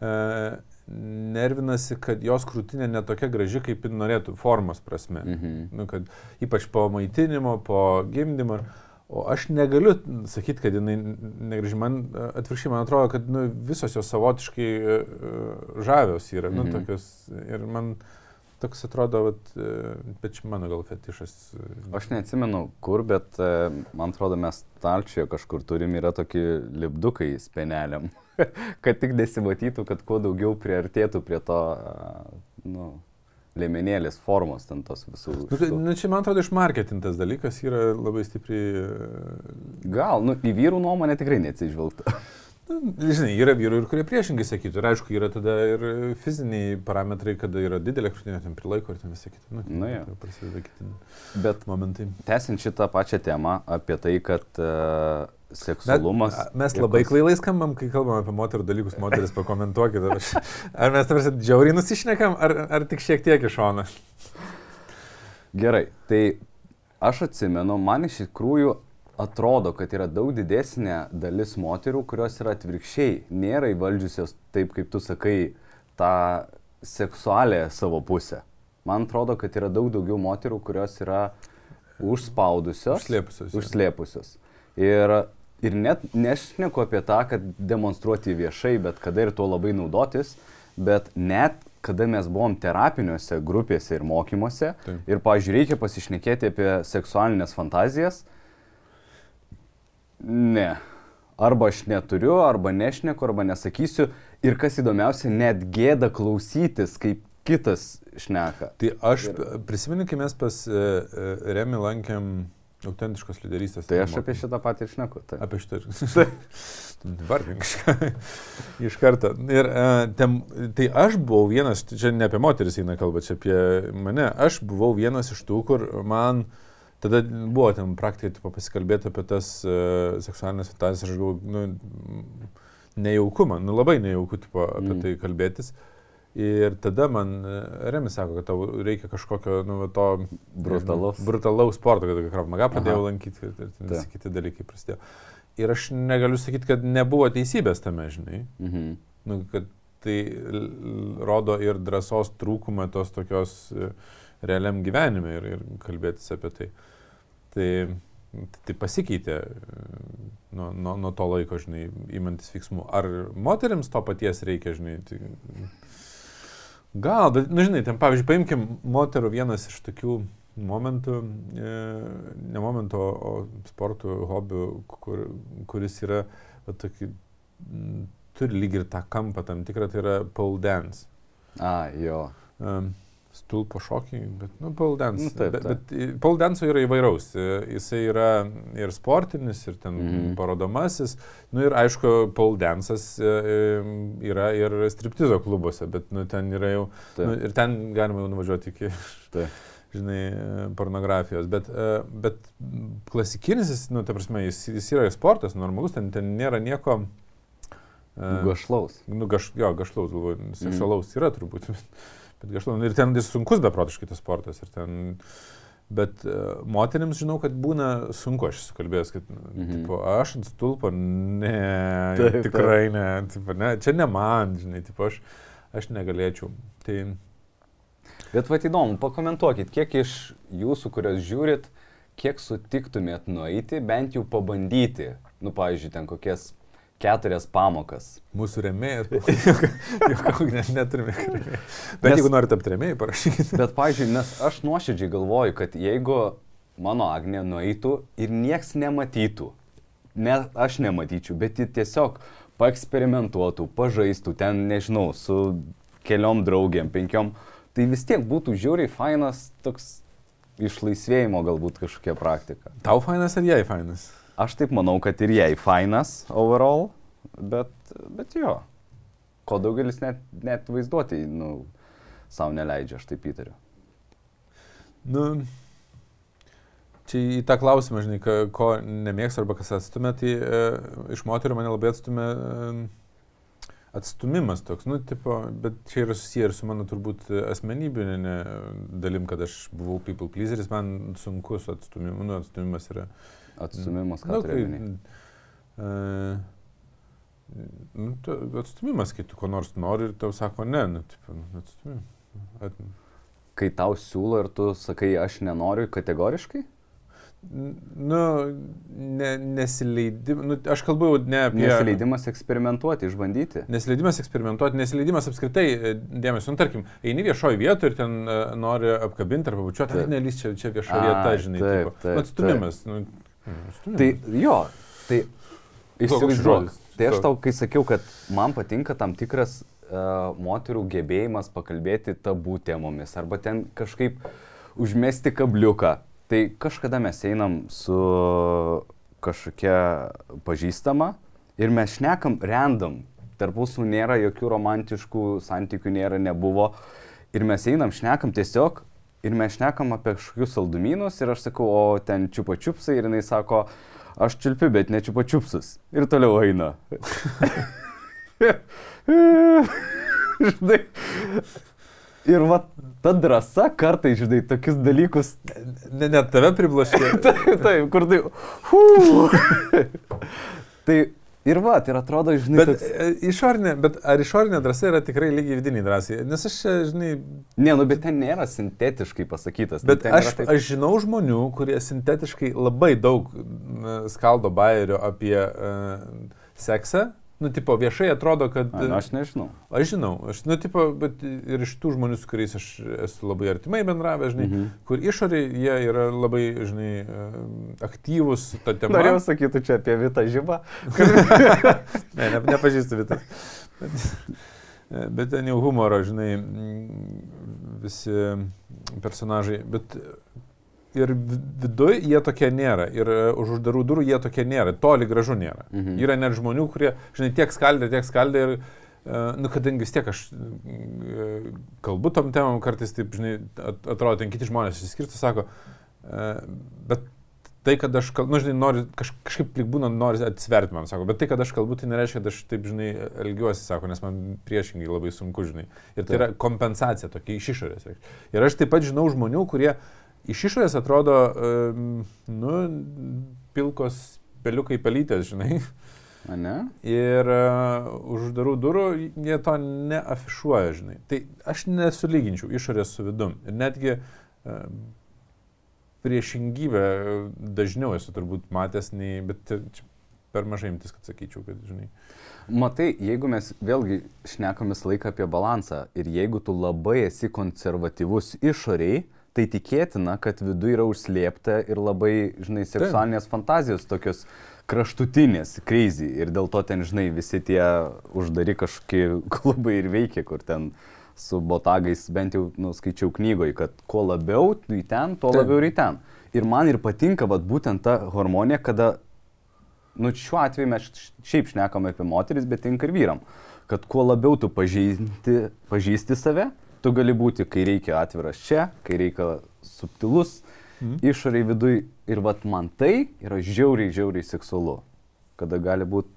e, nervinasi, kad jos krūtinė netokia graži, kaip ji norėtų, formos prasme. Mhm. Nu, kad ypač po maitinimo, po gimdymo. O aš negaliu sakyti, kad jinai negraži. Man atvirkščiai, man atrodo, kad nu, visos jos savotiškai e, žavios yra. Nu, Mhm. tokios, ir man toks atrodo, vat, e, bet čia mano gal fetišas. e, Aš neatsimenu kur, bet man atrodo mes stalčiuje kažkur turim yra tokie lipdukai speneliam. kad tik nesimatytų, kad kuo daugiau priartėtų prie to, nu, lėmenėlės formos, ten tos visų. Nu, tai, nu, čia man atrodo iš marketintas dalykas yra labai stipriai. Gal, nu, į vyrų nuomonę tikrai neatsižvelgta. Nu, žinai, yra vyrų ir kurie priešingai sakytų. Ir aišku, yra tada ir fiziniai parametrai, kada yra didelė krūtinė, ten prilaiko ir ten visą kitą. Nu, Nu, tada prasideda kiti Bet momentai. tęsiant šitą pačią temą apie tai, kad uh, seksualumas. Bet, mes labai kons- kvailai skambam, kai kalbam apie moterų dalykus. Moteris pakomentuokit. Ar, aš- ar mes tarsi džiauriai nusišnekam, ar, ar tik šiek tiek iš šono. Gerai, tai aš atsimenu, man iš tikrųjų atrodo, kad yra daug didesnė dalis moterų, kurios yra atvirkščiai, nėra įvaldžiusios taip, kaip tu sakai, tą seksualę savo pusę. Man atrodo, kad yra daug daugiau moterų, kurios yra užspaudusios, Užslėpusios, užslėpusios. Ir, ir net nešneku apie tą, kad demonstruoti viešai, bet kada ir tuo labai naudotis, bet net kada mes buvom terapiniuose grupėse ir mokymuose Taip. ir, pažiūrėjau, reikia pasišnekėti apie seksualinės fantazijas, ne. Arba aš neturiu, arba nešneku, arba nesakysiu. Ir kas įdomiausia, net gėda klausytis, kaip kitas šneka. Tai aš prisimenu, kai mes pas e, e, Remi lankėm autentiškos lyderystės. Tai aš apie šitą patį ir šneku. Tai. Apie šitą. Vardink kažką. Iš karto. Ir, uh, tem, tai aš buvau vienas, čia ne apie moteris eina kalba, čia apie mane. Aš buvau vienas iš tų, kur man tada buvo ten praktikai tipo, pasikalbėti apie tas uh, seksualinės fantazijas. Aš galvoju, nu, nejauku man, nu labai nejauku tipo, apie Mm. tai kalbėtis. Ir tada man e, Remis sako, kad tau reikia kažkokio, nu, to Brutalaus. nežinau, brutalaus sporto, kad Kravmaga pradėjau Aha. lankyti ir, ir visi kiti dalykai prasidėjo. Ir aš negaliu sakyti, kad nebuvo teisybės tame, žinai. Mhm. Nu, kad tai rodo ir drąsos trūkumą tos tokios e, realiam gyvenime ir, ir kalbėtis apie tai. Tai, tai pasikeitė e, nuo, nuo, nuo to laiko, žinai, įmantis veiksmų. Ar moteriams to paties reikia, žinai? Tai, gal, bet, na, žinai, ten, pavyzdžiui, paimkim moterų vienas iš tokių momentų, e, ne momentų, o, sportų, hobių, kur, kuris yra, va, tokį, turi lyg ir tą kampą tam tikrą, tai yra pole dance. A, jo. Um, stulpo šokiai, bet, nu, pole dance. Nu, taip, bet, taip. bet pole dance yra įvairaus. Jisai yra ir sportinis, ir ten Mhm. mhm. parodomasis. Nu, ir aišku, e, yra ir striptizo klubuose, bet, nu, ten yra jau, Taip. nu, ir ten galima jau nuvažiuoti iki, Taip. žinai, pornografijos. Bet, e, bet klasikinis, jis, nu, ta prasme, jis, jis yra sportas, normalus, ten, ten nėra nieko. e, Gašlaus. Nu, gaš, jo, gašlaus, galvoju, Mhm. seksualaus yra turbūt. Bet gašlaus. Ir ten ir sunkus beprotiškai tas sportas. Ten, bet uh, moteriams žinau, kad būna sunku, aš esu kalbėjęs, kad Mhm. mhm. tipo, aš ant stulpo, ne, Taip, taip, tikrai ne, tipo, ne, čia ne man, žinai, tipo, aš, aš negalėčiau. Tai Bet va įdomu, pakomentuokit, kiek iš jūsų, kurios žiūrit, kiek sutiktumėt nueiti, bent jau pabandyti, nu, pavyzdžiui, ten kokias keturias pamokas. mūsų remėjas, jau net neturime. Bet Nes- jeigu norite tapti remėjai, parašykite. Bet, pavyzdžiui, nes aš nuoširdžiai galvoju, kad jeigu mano Agnė nueitų ir nieks nematytų, ne, aš nematyčiau, bet ji tiesiog paeksperimentuotų, pažaistų ten, nežinau, su keliom draugiam, penkiom, tai vis tiek būtų žiauriai fainas toks išlaisvėjimo galbūt kažkokia praktika. Tau fainas ar jai fainas? Aš taip manau, kad ir jai fainas overall, bet, bet jo, ko daugelis net, net vaizduoti, nu, savo neleidžia, aš taip įtariu. Nu, čia į tą klausimą, žinai, ko nemėgstu arba kas atstumė, tai e, iš moterų mane labai atstumė e, atstumimas toks, nu, tipo, bet čia yra susiję ir su mano turbūt asmenybinė dalim, kad aš buvau people pleaseris, man sunku su atstumimu, nu, atstumimas yra. Atstumimas, ką nu, nu, turi omeny? e, nu, tu- atstumimas, kai tu ko nors nori ir tau sako ne, nu, tipo, nu, atstumimas. At, Kai tau siūlo ir tu sakai, aš nenoriu kategoriškai? Nu, ne, nesileidim, nu, aš kalbu ne apie... Nesileidimas eksperimentuoti, išbandyti. Nesileidimas eksperimentuoti, nesileidimas apskritai e, dėmesio. Nu, tarkim, eini viešoje vietoje ir ten uh, nori apkabinti ar pabučiuoti, Taip. tai nelys čia, čia vieša Ai, vieta, žinai. taip, taip, Nu, Atstumimas. Nu, Tai atstumimas. jo, tai žodis? Tai aš tau, kai sakiau, kad man patinka tam tikras uh, moterų gebėjimas pakalbėti tabų temomis arba ten kažkaip užmesti kabliuką. Tai kažkada mes einam su kažkokia pažįstama ir mes šnekam random. Tarp mūsų nėra jokių romantiškų santykių, nėra, nebuvo. Ir mes einam, šnekam tiesiog ir mes šnekam apie kažkokius saldumynus ir aš sakau, o ten čiupa čiupsai ir jinai sako, aš čiulpiu, bet ne čiupa čiupsus. Ir toliau eina. Žinai. Ir va, ta drąsa kartai, žinai, tokius dalykus. Ne, net tave priblaškė. taip, taip, kur tai. Tai ir va, ir atrodo, žinai, Bet, toks... e, išorinė, bet ar išorinė drąsa yra tikrai lygiai vidiniai drąsiai? Nes aš, čia, žinai, Ne, nu, bet ten nėra sintetiškai pasakytas. Bet ten aš, taip- aš žinau žmonių, kurie sintetiškai labai daug n, skaldo bairio apie uh, seksą. Nu, tipo, viešai atrodo, kad... A, nu, aš nežinau. Aš žinau, aš, nu, tipo, bet ir iš tų žmonių, su kuriais aš esu labai artimai bendravęs, žinai, Mhm. kur išoriai jie yra labai, žinai, aktyvūs tą temą. Norėjau sakyti čia apie Vitą žybą. Ne, ne, nepažįstu Vitas. Bet, bet ten jau humoro, žinai, visi personažai. Bet ir viduje jie tokie nėra. Ir e, už uždarų durų jie tokie nėra. Toli gražu nėra. Mhm. Yra net žmonių, kurie, žinai, tiek skaldė, tiek skaldė ir, e, nu, kadangi vis tiek aš e, kalbu tom temam, kartais taip, žinai, at- atrodo, ten kiti žmonės įsiskirtų, sako, bet tai, kad aš kalbu, nu, žinai, nori, kaž, kažkaip lik būna, nori atsverti man, sako, bet tai, kad aš kalbu, tai nereiškia, kad aš taip, žinai, elgiuosi, sako, nes man priešingai labai sunku, žinai. Ir tai Taip. yra kompensacija tokia iš išorės. Ir aš taip pat žinau žmonių, kurie iš išorės atrodo, nu, pilkos peliukai pelytės, žinai. A, ne? Ir uh, už uždarų durų jie to neafišuoja, žinai. Tai aš nesulyginčiau išorės su vidum. Ir netgi uh, priešingybę dažniau esu turbūt matęs, nei, bet per mažai imtis, kad sakyčiau, kad, žinai. Matai, jeigu mes vėlgi šnekam visą laiką apie balansą ir jeigu tu labai esi konservatyvus išoriai, tai tikėtina, kad viduje yra užslėpta ir labai, žinai, seksualinės fantazijos tokios kraštutinės, crazy. Ir dėl to ten, žinai, visi tie uždari kažkokie klubai ir veikia, kur ten su botagais, bent jau nuskaičiau knygoje, kad kuo labiau į ten, tuo Taip. labiau ir į ten. Ir man ir patinka, vad būtent ta harmonija, kada nu, šiuo atveju mes šiaip šnekame apie moteris, bet tinka ir vyram. Kad kuo labiau tu pažįsti, pažįsti save, tu gali būti, kai reikia atviras čia, kai reikia subtilus, Mhm. išoriai vidui. Ir vat man tai yra žiauriai, žiauriai seksualu. Kada gali būti,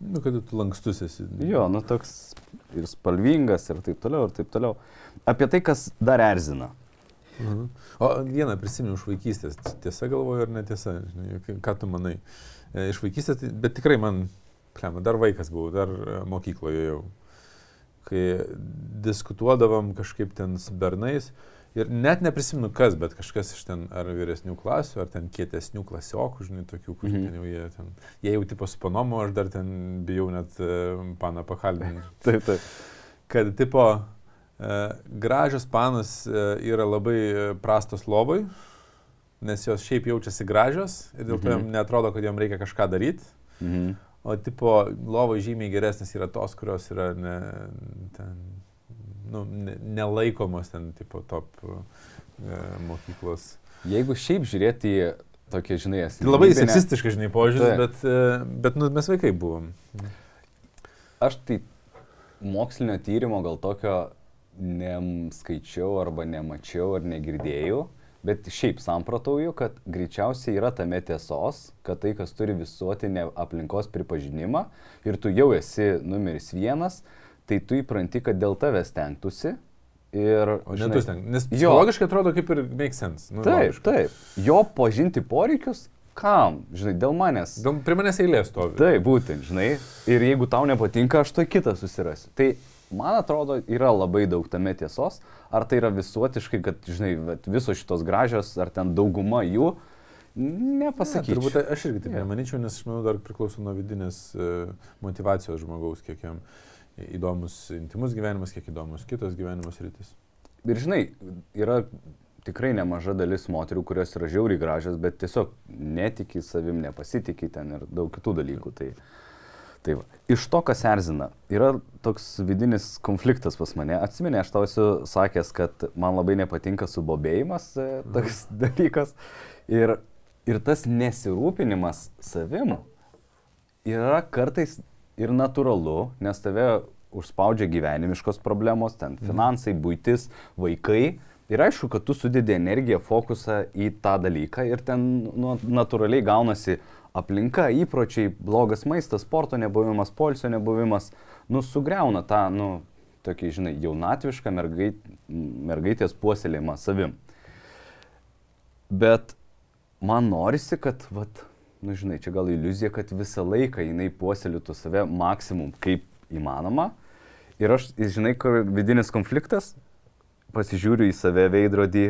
Nu, kad tu lankstus esi. jo, nu toks ir spalvingas ir taip toliau, ir taip toliau. Apie tai, kas dar erzina. Mhm. O vieną prisimenu iš vaikystės. Tiesa galvoju ar netiesa, žinai, ką- ką tu manai. E, Iš vaikystės, tai- bet tikrai man, plema, dar vaikas buvau, dar e, mokykloje jau. Kai diskutuodavom kažkaip ten su bernais. Ir net neprisimenu kas, bet kažkas iš ten ar vyresnių klasių, ar ten kietesnių klasiokų, žinai, tokių, kur Mhm. ten jau jie ten. Jie jau tipo su panomu, aš dar ten bijau net e, paną pakalbinti Taip, taip. kad tipo e, gražios panos e, yra labai prastos lovai, nes jos šiaip jaučiasi gražios ir dėl to Mhm. jam netrodo, kad jam reikia kažką daryti. Mhm. O tipo lovai žymiai geresnės yra tos, kurios yra ne, ten, nu, ne, nelaikomos ten tipo top e, mokyklos. Jeigu šiaip žiūrėti į tokia, žinai, Tai labai seksistiškai, žinai, požiūris, bet, e, bet nu, mes vaikai buvom. Aš tai mokslinio tyrimo gal tokio neskaičiau arba nemačiau ar negirdėjau, bet šiaip samprotauju, kad greičiausiai yra tame tiesos, kad tai, kas turi visuotinę aplinkos pripažinimą ir tu jau esi numeris vienas, tai tu įpranti, kad dėl tavęs stengtųsi. Ir, O žinai, tu ten. Nes jo. psichologiškai atrodo kaip ir make sense. Nu, Taip, logiška. taip. Jo pažinti poreikius, kam? Žinai, dėl manęs. Dėl- Prie manęs eilės stovi. Taip, būtent, žinai. Ir jeigu tau nepatinka, aš to kitą susirasiu. Tai man atrodo, yra labai daug tame tiesos. Ar tai yra visuotiškai, kad, žinai, visos šitos gražios, ar ten dauguma jų, nepasakyčiau. Ne, turbūt aš irgi taip nemanyčiau, nes aš manau dar priklauso nuo vidinės e, motivacijos žmogaus, kiek jam įdomus intimus gyvenimas, kiek įdomus kitos gyvenimos rytis. Ir žinai, yra tikrai nemaža dalis moterų, kurios yra žiauriai gražios, bet tiesiog netiki savim, nepasitikė ten ir daug kitų dalykų. Tai, Tai va. Iš to, kas erzina, yra toks vidinis konfliktas pas mane. Atsiminė, aš tau esu sakęs, kad man labai nepatinka subobėjimas, e, toks dalykas. Ir, ir tas nesirūpinimas savim yra kartais ir natūralu, nes tave užspaudžia gyvenimiškos problemos, ten finansai, būtis, vaikai. Ir aišku, kad tu sudedi energiją, fokusą į tą dalyką ir ten nu, natūraliai gaunasi aplinka, įpročiai, blogas maistas, sporto nebuvimas, polsio nebuvimas, nu, sugriauna tą, nu, tokį, žinai, jaunatvišką mergait, mergaitės puoselėjimą savim. Bet man norisi, kad, vat, nu, žinai, čia gal iliuzija, kad visą laiką jinai puoselėtų save maksimum kaip įmanoma. Ir aš, žinai, kur vidinis konfliktas, pasižiūriu į save veidrodį,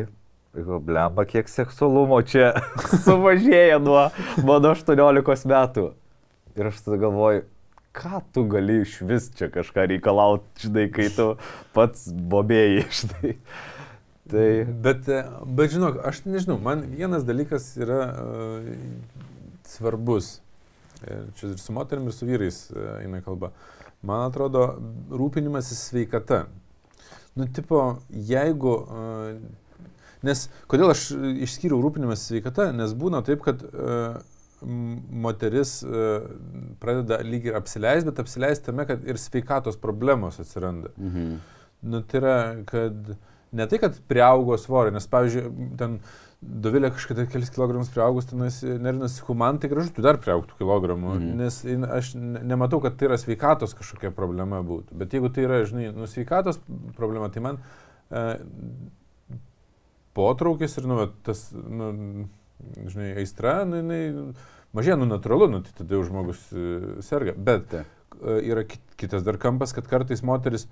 Blemba, kiek seksualumo čia sumažėja nuo mano 18 metų. Ir aš tada galvoju, ką tu gali iš vis čia kažką reikalauti, žinai, kai tu pats bobėjai, žinai. Tai... Bet, bet žinok, aš nežinau, man vienas dalykas yra uh, svarbus. Ir čia ir su moterim, ir su vyrais uh, eina kalba. Man atrodo, rūpinimasis sveikata. Nu, tipo, jeigu uh, Nes kodėl aš išskyriau rūpinimas sveikata, nes būna taip, kad uh, moteris uh, pradeda lyg ir apsileisti, bet apsileisti tame, kad ir sveikatos problemos atsiranda. Mhm. Nu, tai yra, kad ne tai, kad priaugo svorio, nes, pavyzdžiui, ten Dovilė kažkada kelis kilogramus priaugus, ten nervinasi, man tai gražu, tu dar priaugtų kilogramų, mhm. nes aš nematau, kad tai yra sveikatos kažkokia problema būtų. Bet jeigu tai yra, žinai, nu, sveikatos problema, tai man uh, potraukis ir, nu, tas, nu, žinai, aistra, nu, jinai mažėja, nu, natūralu, nu, tai tada jau žmogus uh, serga. Bet Ta. uh, yra kitas dar kampas, kad kartais moteris,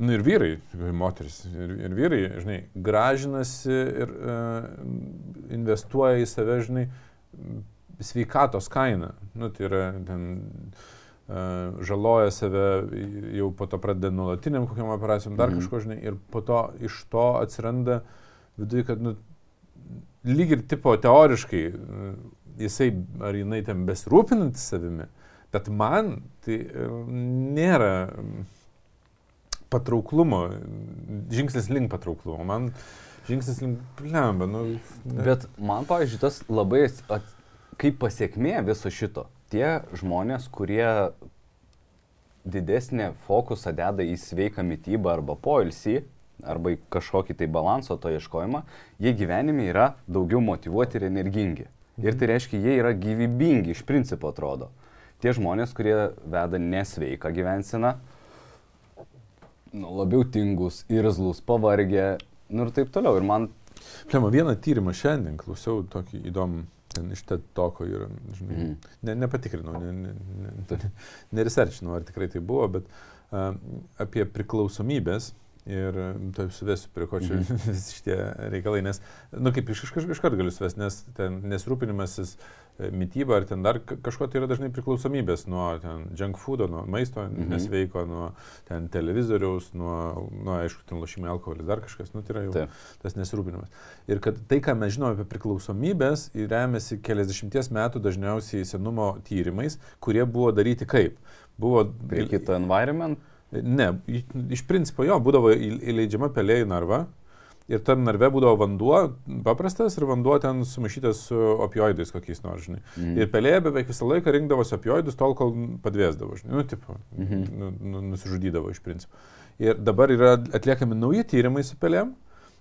nu ir vyrai, moteris ir, ir vyrai, žinai, gražinasi ir uh, investuoja į save, žinai, sveikatos kainą. Nu, tai yra ten uh, žaloja save, jau po to pradeda nuolatiniam kokiam operacijom, dar mm. kažko, žinai, ir po to iš to atsiranda uh, viduje, kad nu, lyg ir tipo teoriškai jisai ar jinai ten besirūpinantis savimi, bet man tai e, nėra patrauklumo, žingsnis link patrauklumo. Man žingsnis link lemba. Nu, ne. Bet man, pavyzdžiui, tas labai at, kaip pasiekmė viso šito. Tie žmonės, kurie didesnį fokusą deda į sveiką mytybą arba poilsį, arba į kažkokį tai balanso to ieškojimą, jie gyvenime yra daugiau motivuoti ir energingi. Ir tai reiškia, jie yra gyvybingi iš principo atrodo. Tie žmonės, kurie veda nesveiką gyvenseną, nu, labiau tingus, irzlus, pavargę, nu ir taip toliau. Ir man... Plema, vieną tyrimą šiandien klausiau tokį įdomų, ten iš TED toko ir, žinai, mm. ne, nepatikrinau, ne, ne, ne, neresearchinau, ar tikrai tai buvo, bet uh, apie priklausomybės Ir tai suvesiu, prie ko čia mm. visi šitie reikalai, nes, na nu, kaip iš, iš, iš karto galiu suvesti, nes ten nesirūpinimasis e, mytyba ar ten dar kažko tai yra dažnai priklausomybės nuo ten junk foodo, nuo maisto mm -hmm. nesveiko, nuo ten televizoriaus, nuo, nuo aišku, ten lošimai alkoholis, dar kažkas, nu tai yra jau Taip. tas nesirūpinimas. Ir kad tai, ką mes žinome apie priklausomybės, remiasi keliasdešimties metų dažniausiai senumo tyrimais, kurie buvo daryti kaip. Buvo... Prie kito environment Ne, iš principo jo, būdavo įleidžiama pelė į narvą ir tam narve būdavo vanduo paprastas ir vanduo ten sumaišytas su opioidais kokiais nors, žinai. Mm. Ir pelė beveik visą laiką rinkdavosi opioidus tol, kol padvėsdavo, žinai, nu, tipo, mm -hmm. nu, nu, nusižudydavo iš principo. Ir dabar yra atliekami nauji tyrimai su pelėm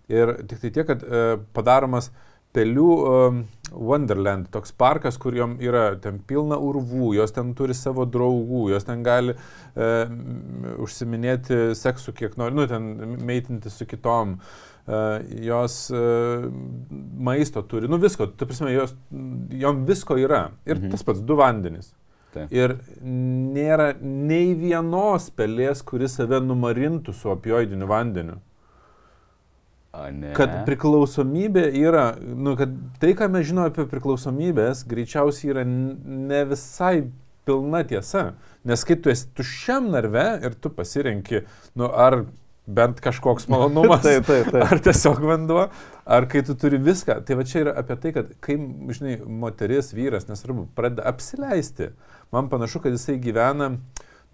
ir tik tai tiek, kad e, padaromas pelių um, Wonderland, toks parkas, kur jom yra ten pilna urvų, jos ten turi savo draugų, jos ten gali e, užsiminėti seksu kiek nori, nu, ten meitinti su kitom, e, jos e, maisto turi, nu visko, tu prasme, jos, jom visko yra. Ir mhm. tas pats du vandenys. Taip. Ir nėra nei vienos pelės, kuris save numarintų su opioidiniu vandeniu. Kad priklausomybė yra, nu, kad tai, ką mes žinome apie priklausomybės, greičiausiai yra ne visai pilna tiesa. Nes kai tu esi tuščiam narve ir tu pasirenki, nu, ar bent kažkoks malonumas. Taip, taip, taip. Ar tiesiog vanduo, ar kai tu turi viską. Tai va čia yra apie tai, kad kai, žinai, moteris, vyras, nesvarbu, pradeda apsileisti, man panašu, kad jisai gyvena,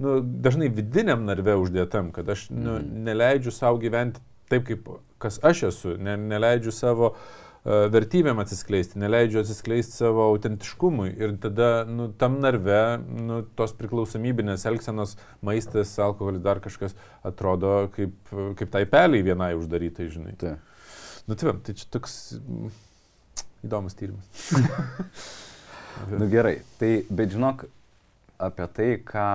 nu, dažnai vidiniam narve uždėtam, kad aš nu, neleidžiu savo gyventi taip, kaip kas aš esu, ne, neleidžiu savo uh, vertybėm atsiskleisti, neleidžiu atsiskleisti savo autentiškumui ir tada nu, tam narve nu, tos priklausomybinės elgsenos, maistas, alkoholis, dar kažkas atrodo kaip, kaip tai peliai vienai uždarytai, žinai. Taip. Nu, tai, tai čia toks įdomus tyrimas. Nu gerai, tai bet žinok, apie tai, ką,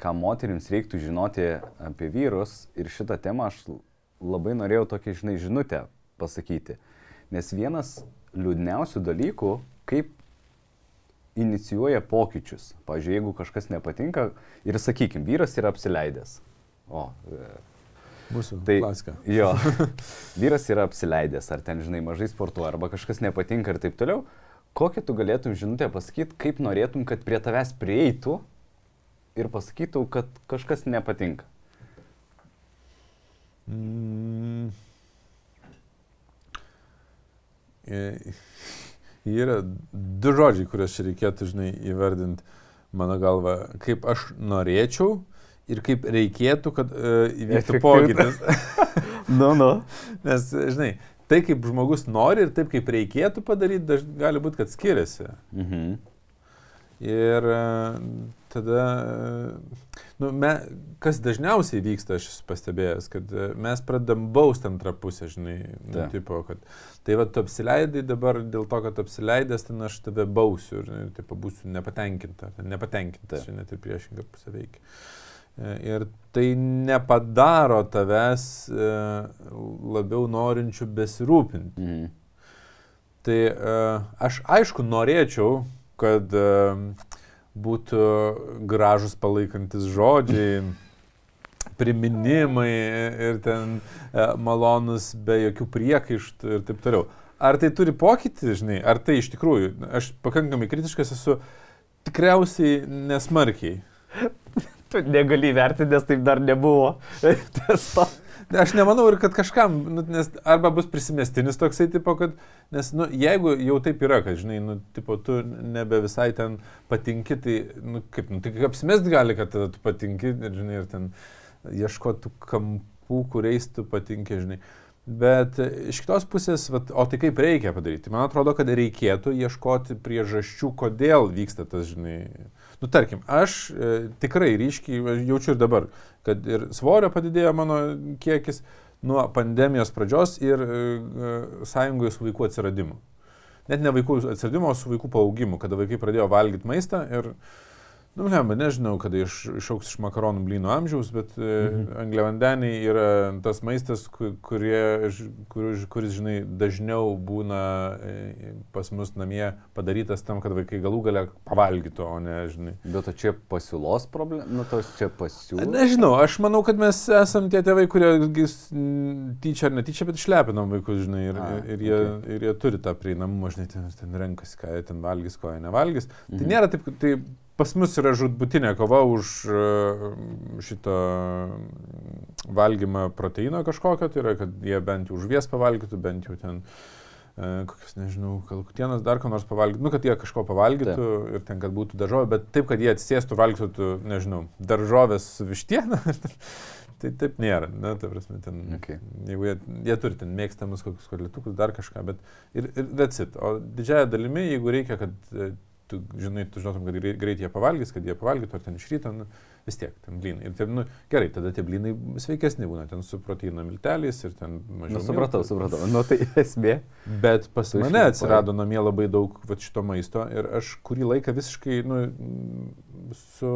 ką moteriams reiktų žinoti apie vyrus ir šitą temą aš labai norėjau tokią, žinai, žinutę pasakyti. Nes vienas liūdniausių dalykų, kaip inicijuoja pokyčius. Pavyzdžiui, jeigu kažkas nepatinka ir, sakykime, vyras yra apsileidęs. O, e, Mūsų Tai- klasika. jo, vyras yra apsileidęs, ar ten, žinai, mažai sportuoja, arba kažkas nepatinka ir taip toliau. Kokią tu galėtum žinutę pasakyti, kaip norėtum, kad prie tavęs prieitų ir pasakytų, kad kažkas nepatinka. Mm. Yra du žodžiai, kuriuos čia reikėtų, žinai, įvardinti mano galva, kaip aš norėčiau ir kaip reikėtų, kad uh, įvyktų pokytis. Nu, nu. Nes, žinai, tai kaip žmogus nori ir taip kaip reikėtų padaryti, gali būti, kad skiriasi. Mhm. Ir e, tada, e, nu, me, kas dažniausiai vyksta, aš esu pastebėjęs, kad e, mes pradedam bausti antrą pusę, žinai, nu, Taip. tipo, kad tai va, tu apsileidai dabar dėl to, kad apsileidęs, ten aš tave bausiu ir, nu, tipo, būsiu nepatenkinta, nepatenkinta, čia net ir priešinga pusė veikia. Ir tai nepadaro tavęs labiau norinčių besirūpinti. Mhm. Tai aš aišku norėčiau, kad būtų gražus palaikantis žodžiai, priminimai ir ten uh, malonus be jokių priekaištų ir taip toliau. Ar tai turi pokytį, žinai, ar tai iš tikrųjų, aš pakankamai kritiškas esu, tikriausiai nesmarkiai. Tu negali vertinti, nes taip dar nebuvo. Testo. Aš nemanau ir kad kažkam, nu, nes arba bus prisimestinis toksai tipo, kad, nes, nu, jeigu jau taip yra, kad, žinai, nu, tipo, tu nebe visai ten patinki, tai, nu, kaip, nu, kaip apsimest gali, kad tada tu patinki, ir, žinai, ir ten ieškotų kampų, kuriais tu patinki, žinai. Bet iš kitos pusės, vat, o tai kaip reikia padaryti? Man atrodo, kad reikėtų ieškoti priežasčių, kodėl vyksta tas, žinai. Nu, tarkim, aš e, tikrai ryškiai jaučiu ir dabar, kad ir svorio padidėjo mano kiekis nuo pandemijos pradžios ir e, e, sąjungoje su vaikų atsiradimu. Net ne vaikų atsiradimu, o su vaikų paaugimu, kada vaikai pradėjo valgyti maistą ir, nu, ne, nežinau, kada iš, išauks iš makaronų blynų amžiaus, bet mhm. angliavandeniai yra tas maistas, ku- kurie, ž- kur, kuris, žinai, dažniau būna e, pas mus namie padarytas tam, kad vaikai galų gale pavalgytų, o ne, žinai. Bet čia pasiūlos problema, nu tos čia pasiūlos. Nežinau, aš manau, kad mes esam tie tėvai, kurie tyčia ar netyčia, bet išlepinam vaikus, žinai, ir, A, ir, jie, okei. ir jie turi tą prieinamumą, žinai, ten, ten renkasi, ką jie ten valgys, ko jie nevalgys. Mhm. Tai Mhm. nėra taip, tai pas mus yra žudbutinė kova už e, šito valgymą proteino kažkokio, tai yra, kad jie bent jau žuvies pavalgytų, bent jau ten e, kokias, nežinau, kalkutienas, dar ko nors pavalgytų, nu, kad jie kažko pavalgytų Taip. ir ten, kad būtų daržovė, bet taip, kad jie atsisėstų, valgytų, nežinau, daržovės su vištiena, tai taip nėra, ne, ta prasme, ten, Okay. jeigu jie, jie turi ten mėgstamus kokius kotletukus, dar kažką, bet ir, ir that's it. O didžiaja dalimi, jeigu reikia, kad e, tu, žinai, tu žinotum, kad greit, greit jie pavalgys, kad jie pavalgytų, ar ten iš ryto, nu, vis tiek, ten blynai. Ir tai, nu, gerai, tada tie blynai sveikesni būna, ten su proteino milteliais ir ten mažiau. Nu, supratau, miltų. supratau. Nu, tai esmė. Bet pas Tu mane atsirado namie labai daug vat, šito maisto ir aš kurį laiką visiškai, nu, su,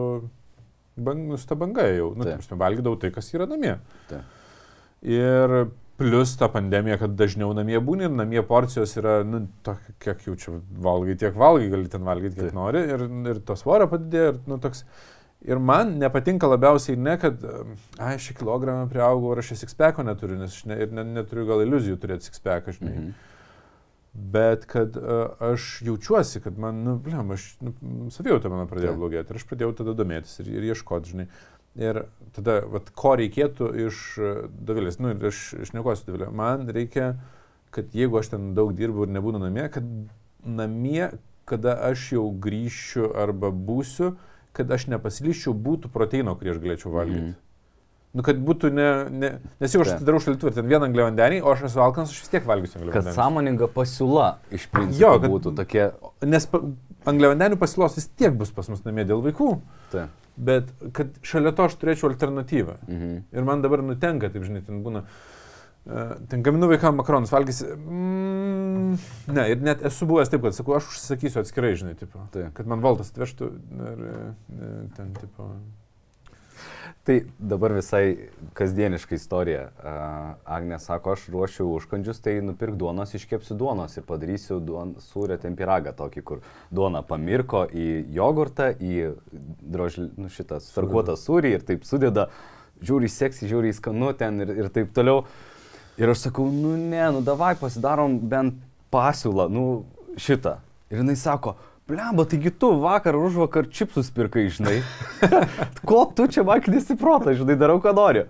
bang, su ta banga jau, nu, Taip. taip, valgydavau tai, kas yra namie. Taip. Ir plus ta pandemija, kad dažniau namie būni ir namie porcijos yra, nu, to, kiek jau čia valgai, tiek valgai, gali ten valgyti, kiek Taip. nori ir, ir to svorio padidėjo ir, nu, toks. Ir man nepatinka labiausiai ne, kad, ai, šį kilogramą prieaugau ir aš sikspeko neturiu, nes aš ne, ir ne, neturiu gal iliuzijų turėti sikspeką, žinai. Mhm. Bet kad uh, aš jaučiuosi, kad man, nu, blem, aš, nu, savijauta mano pradėjo blogėti ir aš pradėjau tada domėtis ir, ir ieškoti, žinai. Ir tada, vat, ko reikėtų iš e, Dovilės, nu, aš išnekosiu Dovilę, man reikia, kad jeigu aš ten daug dirbu ir nebūnu namie, kad namie, kada aš jau grįšiu arba būsiu, kad aš nepasilyščiau, būtų proteino, kurį aš galėčiau valgyti. Mm. Nu, kad būtų ne, ne nes jau aš Taip. atidarau šaldytuvą ten vieną angliavandenį, o aš esu alkanas, aš vis tiek valgysiu Kad angliavandenį. sąmoninga pasiūla iš principo Jo, kad- būtų tokie. Nes pa- angliavandenių pasiūlos vis tiek bus pas mus namie dėl vaikų, Tai. Bet kad šalia to aš turėčiau alternatyvą. Mhm. Ir man dabar nutenka, taip žinai, ten būna. Uh, ten gaminu vaikam makaronus, valgysi. Mm, ne, ir net esu buvęs taip, kad sakau, aš užsisakysiu atskirai, žinai, tipo, Taip. kad man valdas atvežtų ir e, ten, tipo. Tai dabar visai kasdieniška istorija. Agnė sako, aš ruošiu užkandžius, tai nupirk duonos, iškepsiu duonos ir padarysiu duon, sūrio tempiragą tokį, kur duona pamirko į jogurtą, į drožlį, nu, šitą starkuotą sūrį ir taip sudeda, žiūri seksy, žiūri skanu ten ir, ir taip toliau. Ir aš sakau, nu ne, nu davai pasidarom bent pasiūlą, nu šitą. Ir jinai sako, blemba, taigi tu vakar už vakar čipsus pirkai, žinai. Ko tu čia man nesiprota, žinai, darau, ką noriu.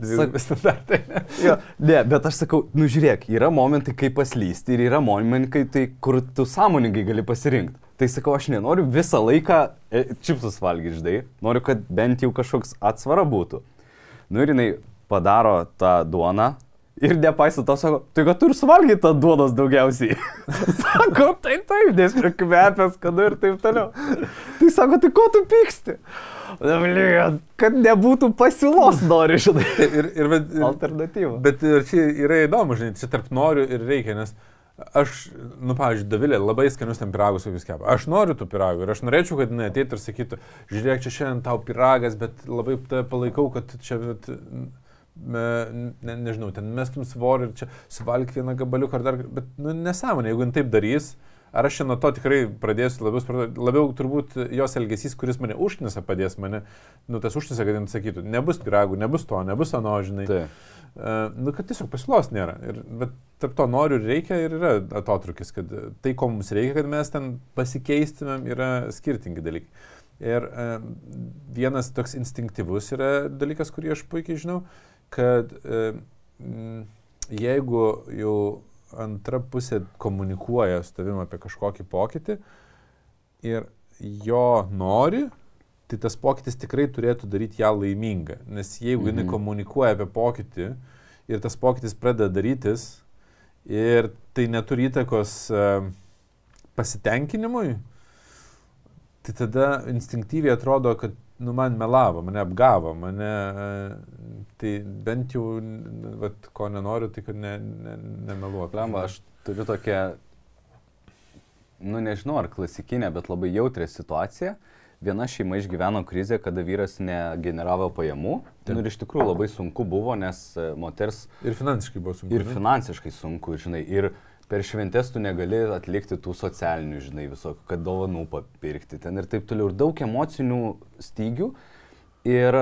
Sak- standartai. Jo, ne, bet aš sakau, nu žiūrėk, yra momentai, kai paslysti ir yra momentai, tai, kur tu sąmoningai gali pasirinkti. Tai sakau, aš nenoriu visą laiką e, čipsus valgyti, žinai, noriu, kad bent jau kažkoks atsvara būtų. Nu ir jinai padaro tą duoną ir nepaisant to, sako, tai kad tu ir suvalgy tą duonos daugiausiai. sako, tai taip, nes čia kvepės, kad ir taip toliau. Tai sako, tai ko tu pyksti? Blin, Kad nebūtų pasiūlos, nori, žinai. Ir, ir, bet, ir, Alternatyva. Bet ir čia yra įdomu, žinai, čia tarp noriu ir reikia, nes aš, nu, pavyzdžiui, Davilė labai skanius ten piragus vis kepa. Aš noriu tų piragų ir aš norėčiau, kad jinai ateitų ir sakytų, žiūrėk, čia šiandien tau piragas, bet labai palaikau, kad čia, bet, ne, nežinau, ten mestum svorį ir čia suvalg vieną gabaliuką ar dar, bet, nu, nesąmonė, jeigu jin taip darys. Ar aš čia nuo to tikrai pradėsiu labiau, supratau, labiau turbūt jos elgesys, kuris mane užknisa, padės mane, nu tas užknisa, kad jin sakytų, nebus piragų, nebus to, nebus ano, žinai. Taip. Uh, nu, kad tiesiog pasiūlos nėra. Ir, bet tarp to noriu ir reikia ir yra atotrukis, kad tai, ko mums reikia, kad mes ten pasikeistumėm, yra skirtingi dalykai. Ir uh, vienas toks instinktyvus yra dalykas, kurį aš puikiai žinau, uh, m, jeigu jau antra pusė komunikuoja su tavim apie kažkokį pokytį ir jo nori, tai tas pokytis tikrai turėtų daryti ją laimingą. Nes jeigu mhm. jinai komunikuoja apie pokytį ir tas pokytis pradeda darytis ir tai neturi įtakos pasitenkinimui, tai tada instinktyviai atrodo, kad nu, man melavo, mane apgavo, mane, uh, tai bent jau, vat, ko nenoriu, tai kad ne, ne, nemeluotų. Lemba, aš turiu tokią, nu nežinau, ar klasikinę, bet labai jautrę situaciją. Viena šeima išgyveno krizę, kada vyras negeneravo pajamų. Taip. Nu, ir iš tikrųjų labai sunku buvo, nes e, moters Ir finansiškai buvo sunku. ir finansiškai sunku, žinai. Ir per šventės tu negali atlikti tų socialinių, žinai, visokių, kad dovanų papirkti ten ir taip toliau. Ir daug emocinių stygių. Ir,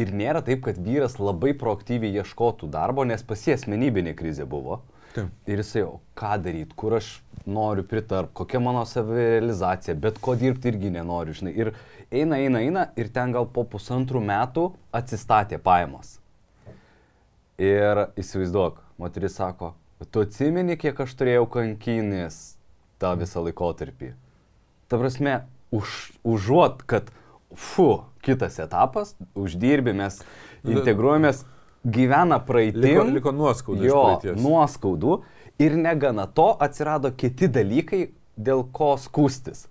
ir nėra taip, kad vyras labai proaktyviai ieškotų darbo, nes pas jį asmenybinė krizė buvo. Taip. Ir jisai, o ką daryti, kur aš noriu pritarp, kokia mano savirealizacija, bet ko dirbti irgi nenoriu, žinai. Ir eina, eina, eina ir ten gal po pusantrų metų atsistatė pajamos. Ir įsivaizduok, moteris sako, tu atsimeni, kiek aš turėjau kankinės tą visą laikotarpį. Ta prasme, už, užuot, kad, fu, kitas etapas, uždirbi, mes integruojamės, gyvena praeitim. Liko, liko nuoskaudų. Jo, nuoskaudų ir negana to atsirado kiti dalykai, dėl ko skūstis.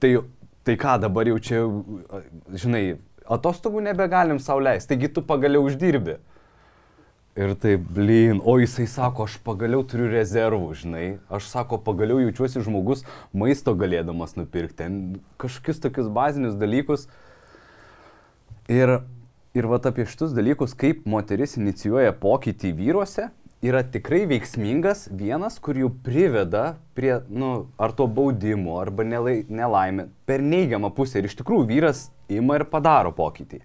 Tai, tai ką dabar jau čia, žinai, atostogų nebegalim sauliaisti, taigi tu pagaliau uždirbi. Ir taip, blin, o jisai sako, aš pagaliau turiu rezervų, žinai, aš sako, pagaliau jaučiuosi žmogus maisto galėdamas nupirkti, ten kažkokius tokius bazinius dalykus. Ir, ir va apie šitus dalykus, kaip moteris inicijuoja pokytį vyruose, yra tikrai veiksmingas vienas, kur jų priveda prie, nu, ar to baudimo, arba nelai, nelaimė, per neigiamą pusę. Ir iš tikrųjų vyras ima ir padaro pokytį.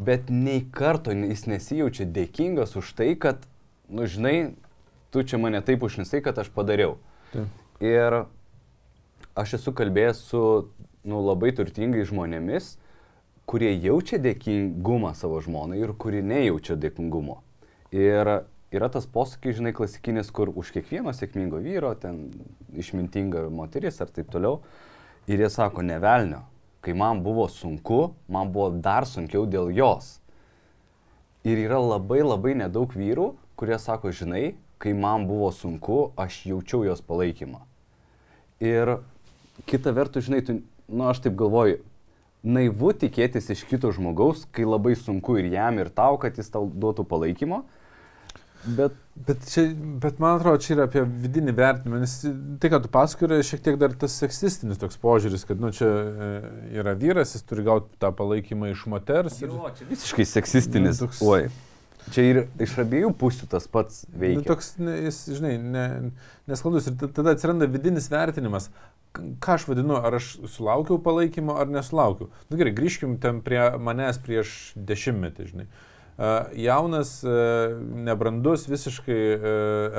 Bet nei karto jis nesijaučia dėkingas už tai, kad, nu, žinai, tu čia mane taip užnisai, kad aš padariau. Taip. Ir aš esu kalbėjęs su nu, labai turtingais žmonėmis, kurie jaučia dėkingumą savo žmonai ir kurie nejaučia dėkingumo. Ir yra tas posakis, žinai, klasikinis, kur už kiekvieno sėkmingo vyro, ten išmintinga moteris ar taip toliau. Ir jie sako, nevelnio, kai man buvo sunku, man buvo dar sunkiau dėl jos. Ir yra labai labai nedaug vyrų, kurie sako, žinai, kai man buvo sunku, aš jaučiau jos palaikymą. Ir kita vertus, žinai, tu, nu aš taip galvoju, naivu tikėtis iš kito žmogaus, kai labai sunku ir jam, ir tau, kad jis tau duotų palaikymo. Bet, bet, čia, bet man atrodo, čia yra apie vidinį vertinimą, nes tai, ką tu pasakoji, yra šiek tiek dar tas seksistinis toks požiūris, kad, nu, čia e, yra vyras, jis turi gauti tą palaikymą iš moters. Ir... Jo, čia visiškai seksistinis. Nu, toks... Oi. Čia ir iš abiejų pusių tas pats veikia. Nu, toks, ne, jis, žinai, ne, nesklandus ir tada atsiranda vidinis vertinimas, ką aš vadinu, ar aš sulaukiau palaikymo ar nesulaukiau. Na nu, gerai, grįžkim ten prie manęs prieš dešimtmetį, žinai. Jaunas, nebrandus, visiškai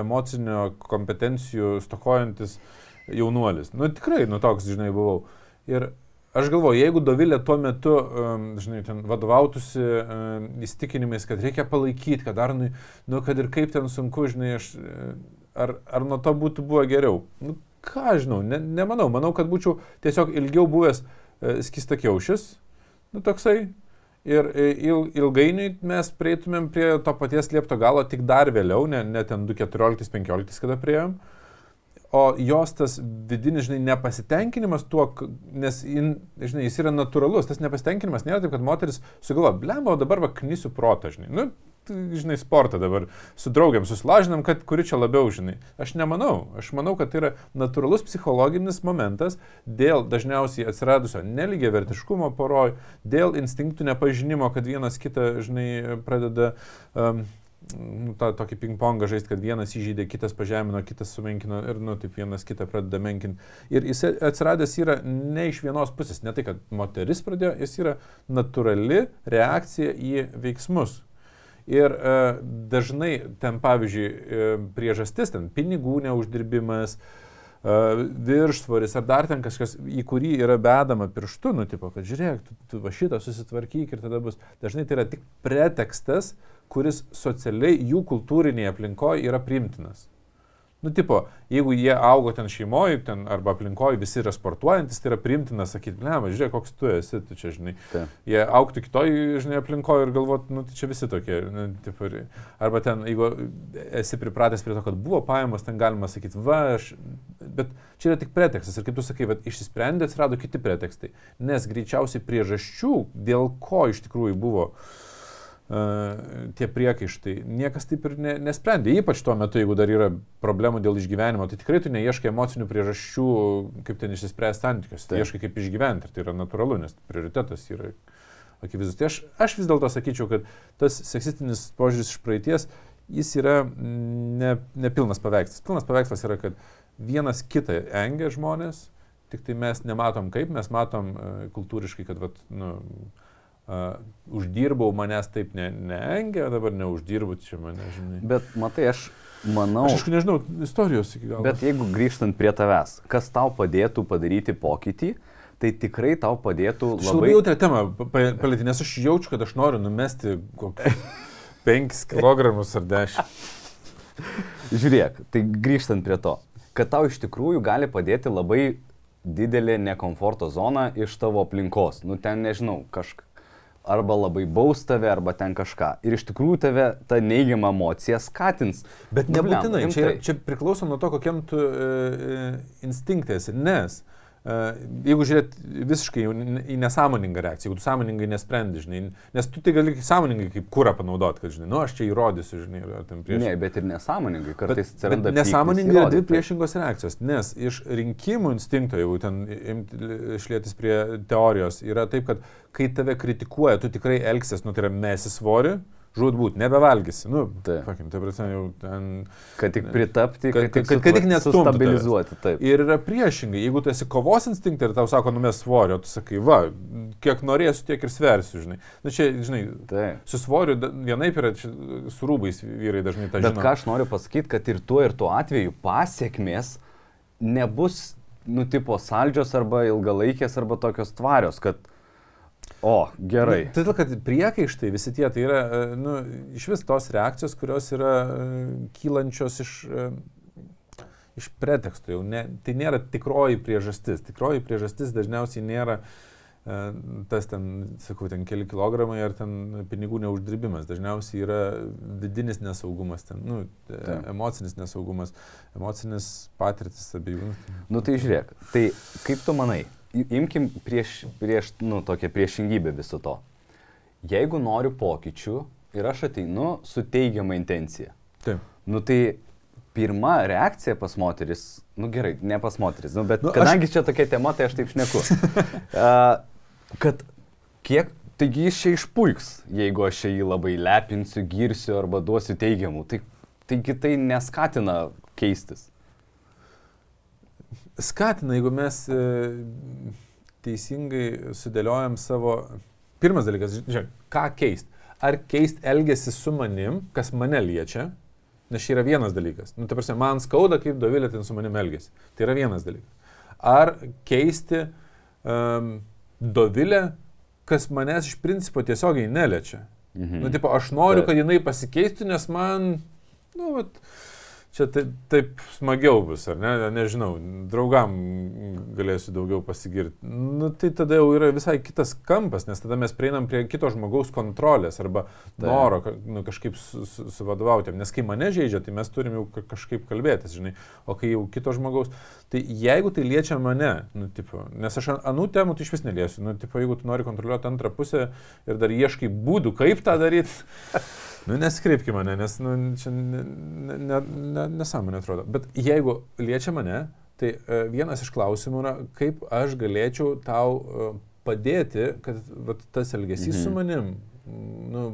emocinio kompetencijų stokojantis jaunuolis. Nu tikrai, nu toks, žinai, buvau. Ir aš galvoju, jeigu Dovilė tuo metu, žinai, ten vadovautųsi įstikinimais, kad reikia palaikyti, kad ar, nu, nu, kad ir kaip ten sunku, žinai, aš, ar, ar nuo to būtų buvo geriau. Nu, ką žinau, ne, nemanau. Manau, kad būčiau tiesiog ilgiau buvęs e, skistakiaušis, nu toksai. Ir e, il, ilgainiui mes prieitumėm prie to paties liepto galo tik dar vėliau, ne, ne ten 2014-2015, kada prieėm. O jos tas vidinis, žinai, nepasitenkinimas tuo, nes, in, žinai, jis yra natūralus, tas nepasitenkinimas nėra taip, kad moteris sugalvo, blemba, o dabar va knysiu protą, žinai. Nu, žinai, sportą dabar su draugiam susilažinam, kad kuri čia labiau, žinai. Aš nemanau. Aš manau, kad tai yra natūralus psichologinis momentas dėl dažniausiai atsiradusio neligiai vertiškumo poroj, dėl instinktų nepažinimo, kad vienas kitą, žinai, pradeda um, nu, tą tokį ping-pongą žaisti, kad vienas įžeidė, kitas pažemino, kitas sumenkino ir, nu, taip vienas kitą pradeda menkinti. Ir jis atsiradęs yra ne iš vienos pusės, ne tai, kad moteris pradėjo, jis yra natūrali reakcija į veiksmus, Ir e, dažnai ten, pavyzdžiui, e, priežastis, ten pinigų neuždirbimas, e, viršsvoris ar dar ten kažkas, į kurį yra bedama pirštu, nu, tipo, kad žiūrėk, tu, tu va šitą susitvarkyk ir tada bus. Dažnai tai yra tik pretekstas, kuris socialiai jų kultūrinėje aplinkoje yra primtinas. Nu, tipo, jeigu jie augo ten šeimoje, ten arba aplinkoje, visi yra sportuojantis, tai yra primtina sakyti, ne, va, žiūrėk, koks tu esi, tu čia, žinai. Ta. Jie auktų kitoj, žinai, aplinkoje ir galvot, nu, tai čia visi tokie. Nu, tipo, arba ten, jeigu esi pripratęs prie to, kad buvo pajamos, ten galima sakyti, va, aš, bet čia yra tik pretekstas. Ir kaip tu sakai, va, išsisprendė, atsirado kiti pretekstai. Nes greičiausiai priežasčių, dėl ko iš tikrųjų buvo tie priekaištai. Niekas taip ir ne, nesprendė, ypač tuo metu, jeigu dar yra problemų dėl išgyvenimo, tai tikrai tu neieškai emocinių priežasčių, kaip ten išsispręsti santykius, tai ieškai kaip išgyventi ir tai yra natūralu, nes prioritetas yra akivaizdus. Tai aš, aš vis dėlto sakyčiau, kad tas seksistinis požiūris iš praeities, jis yra ne, nepilnas paveikslas. Pilnas paveikslas yra, kad vienas kitą engia žmonės, tik tai mes nematom kaip, mes matom uh, kultūriškai, kad vat, nu, uh, uždirbau, manęs taip ne, neengia, dabar neuždirbu čia mane, žinai. Bet matai, aš manau. Aš aišku nežinau istorijos iki galo. Bet jeigu grįžtant prie tavęs, kas tau padėtų padaryti pokytį, tai tikrai tau padėtų labai... Aš labai jautrę temą palėti, nes aš jaučiu, kad aš noriu numesti kokius 5 kg ar 10. Žiūrėk, tai grįžtant prie to, kad tau iš tikrųjų gali padėti labai didelė nekomforto zona iš tavo aplinkos. Nu ten nežinau, kažkas arba labai baus tave, arba ten kažką. Ir iš tikrųjų tave ta neigiama emocija skatins. Bet nebūtinai, čia, čia priklauso nuo to, kokiam tu e, e instinktai esi, nes jeigu žiūrėt visiškai į nesąmoningą reakciją, jeigu tu sąmoningai nesprendi, žinai, nes tu tai gali sąmoningai kaip kūrą panaudoti, kad, žinai, nu aš čia įrodysiu, žinai, ar ten prieš. Ne, bet ir nesąmoningai, kartais atsiranda. Nesąmoningai yra dvi priešingos reakcijos, nes iš rinkimų instinkto, jeigu ten išlėtis prie teorijos, yra taip, kad kai tave kritikuoja, tu tikrai elgsies, nu tai yra mesi svorį, žudbūt, nebevalgysi. Nu, taip. Sakim, tai prasme, jau ten. Kad tik pritapti, kad, kad, kad, kad tik nestabilizuoti. Taip. Ir yra priešingai, jeigu tu esi kovos instinktai ir tau sako, numės svorio, tu sakai, va, kiek norėsiu, tiek ir sversiu, žinai. Na nu, čia, žinai, taip. su svoriu vienaip yra, su rūbais vyrai dažnai tą žino. Bet ką aš noriu pasakyti, kad ir tuo ir tuo atveju pasiekmės nebus, nu, tipo, saldžios arba ilgalaikės arba tokios tvarios, kad O, gerai. Nu, Todėl, kad priekaištai visi tie, tai yra, e, nu, iš vis tos reakcijos, kurios yra e, kylančios iš, e, iš pretekstų. Jau ne, tai nėra tikroji priežastis. Tikroji priežastis dažniausiai nėra tas ten, sakau, ten keli kilogramai ar ten pinigų neuždirbimas. Dažniausiai yra vidinis nesaugumas, ten, nu, Taip. emocinis nesaugumas, emocinis patirtis abiejų. Nu tai žiūrėk, tai kaip tu manai, imkim prieš, prieš nu, tokią priešingybę viso to. Jeigu noriu pokyčių ir aš ateinu su teigiama intencija, Taip. nu tai pirma reakcija pas moteris, nu gerai, ne pas moteris, nu, bet Nu, kadangi aš... čia tokia tema, tai aš taip šneku. uh, kad kiek, taigi jis čia išpuiks, jeigu aš jį labai lepinsiu, girsiu arba duosiu teigiamų, tai, taigi tai neskatina keistis. Skatina, jeigu mes e, teisingai sudėliojam savo... Pirmas dalykas, žiūrėk, ką keist. Ar keist elgesį su manim, kas mane liečia, nes čia yra vienas dalykas. Nu, ta prasme, man skauda, kaip Dovilė ten su manim elgesi. Tai yra vienas dalykas. Ar keisti um, Dovilę, kas manęs iš principo tiesiogiai neliečia. Mhm. Nu, tipo, aš noriu, Taip. kad jinai pasikeistų, nes man, nu, vat, čia taip, taip smagiau bus, ar ne, nežinau, draugam galėsiu daugiau pasigirti. Nu, tai tada jau yra visai kitas kampas, nes tada mes prieinam prie kito žmogaus kontrolės arba Taip. noro nu, kažkaip su, su, suvadovauti. Nes kai mane žaidžia, tai mes turim jau ka- kažkaip kalbėtis, žinai, o kai jau kito žmogaus, tai jeigu tai liečia mane, nu, tipo, nes aš an- anų temų tai iš vis neliesiu, nu, tipo, jeigu tu nori kontroliuoti antrą pusę ir dar ieškai būdų, kaip tą daryti, Nu, neskreipki mane, nes nu, čia ne, ne, ne, ne, nesąmonė atrodo. Bet jeigu liečia mane, tai e, vienas iš klausimų yra, kaip aš galėčiau tau e, padėti, kad vat, tas elgesys Mhm. su manim mm, nu,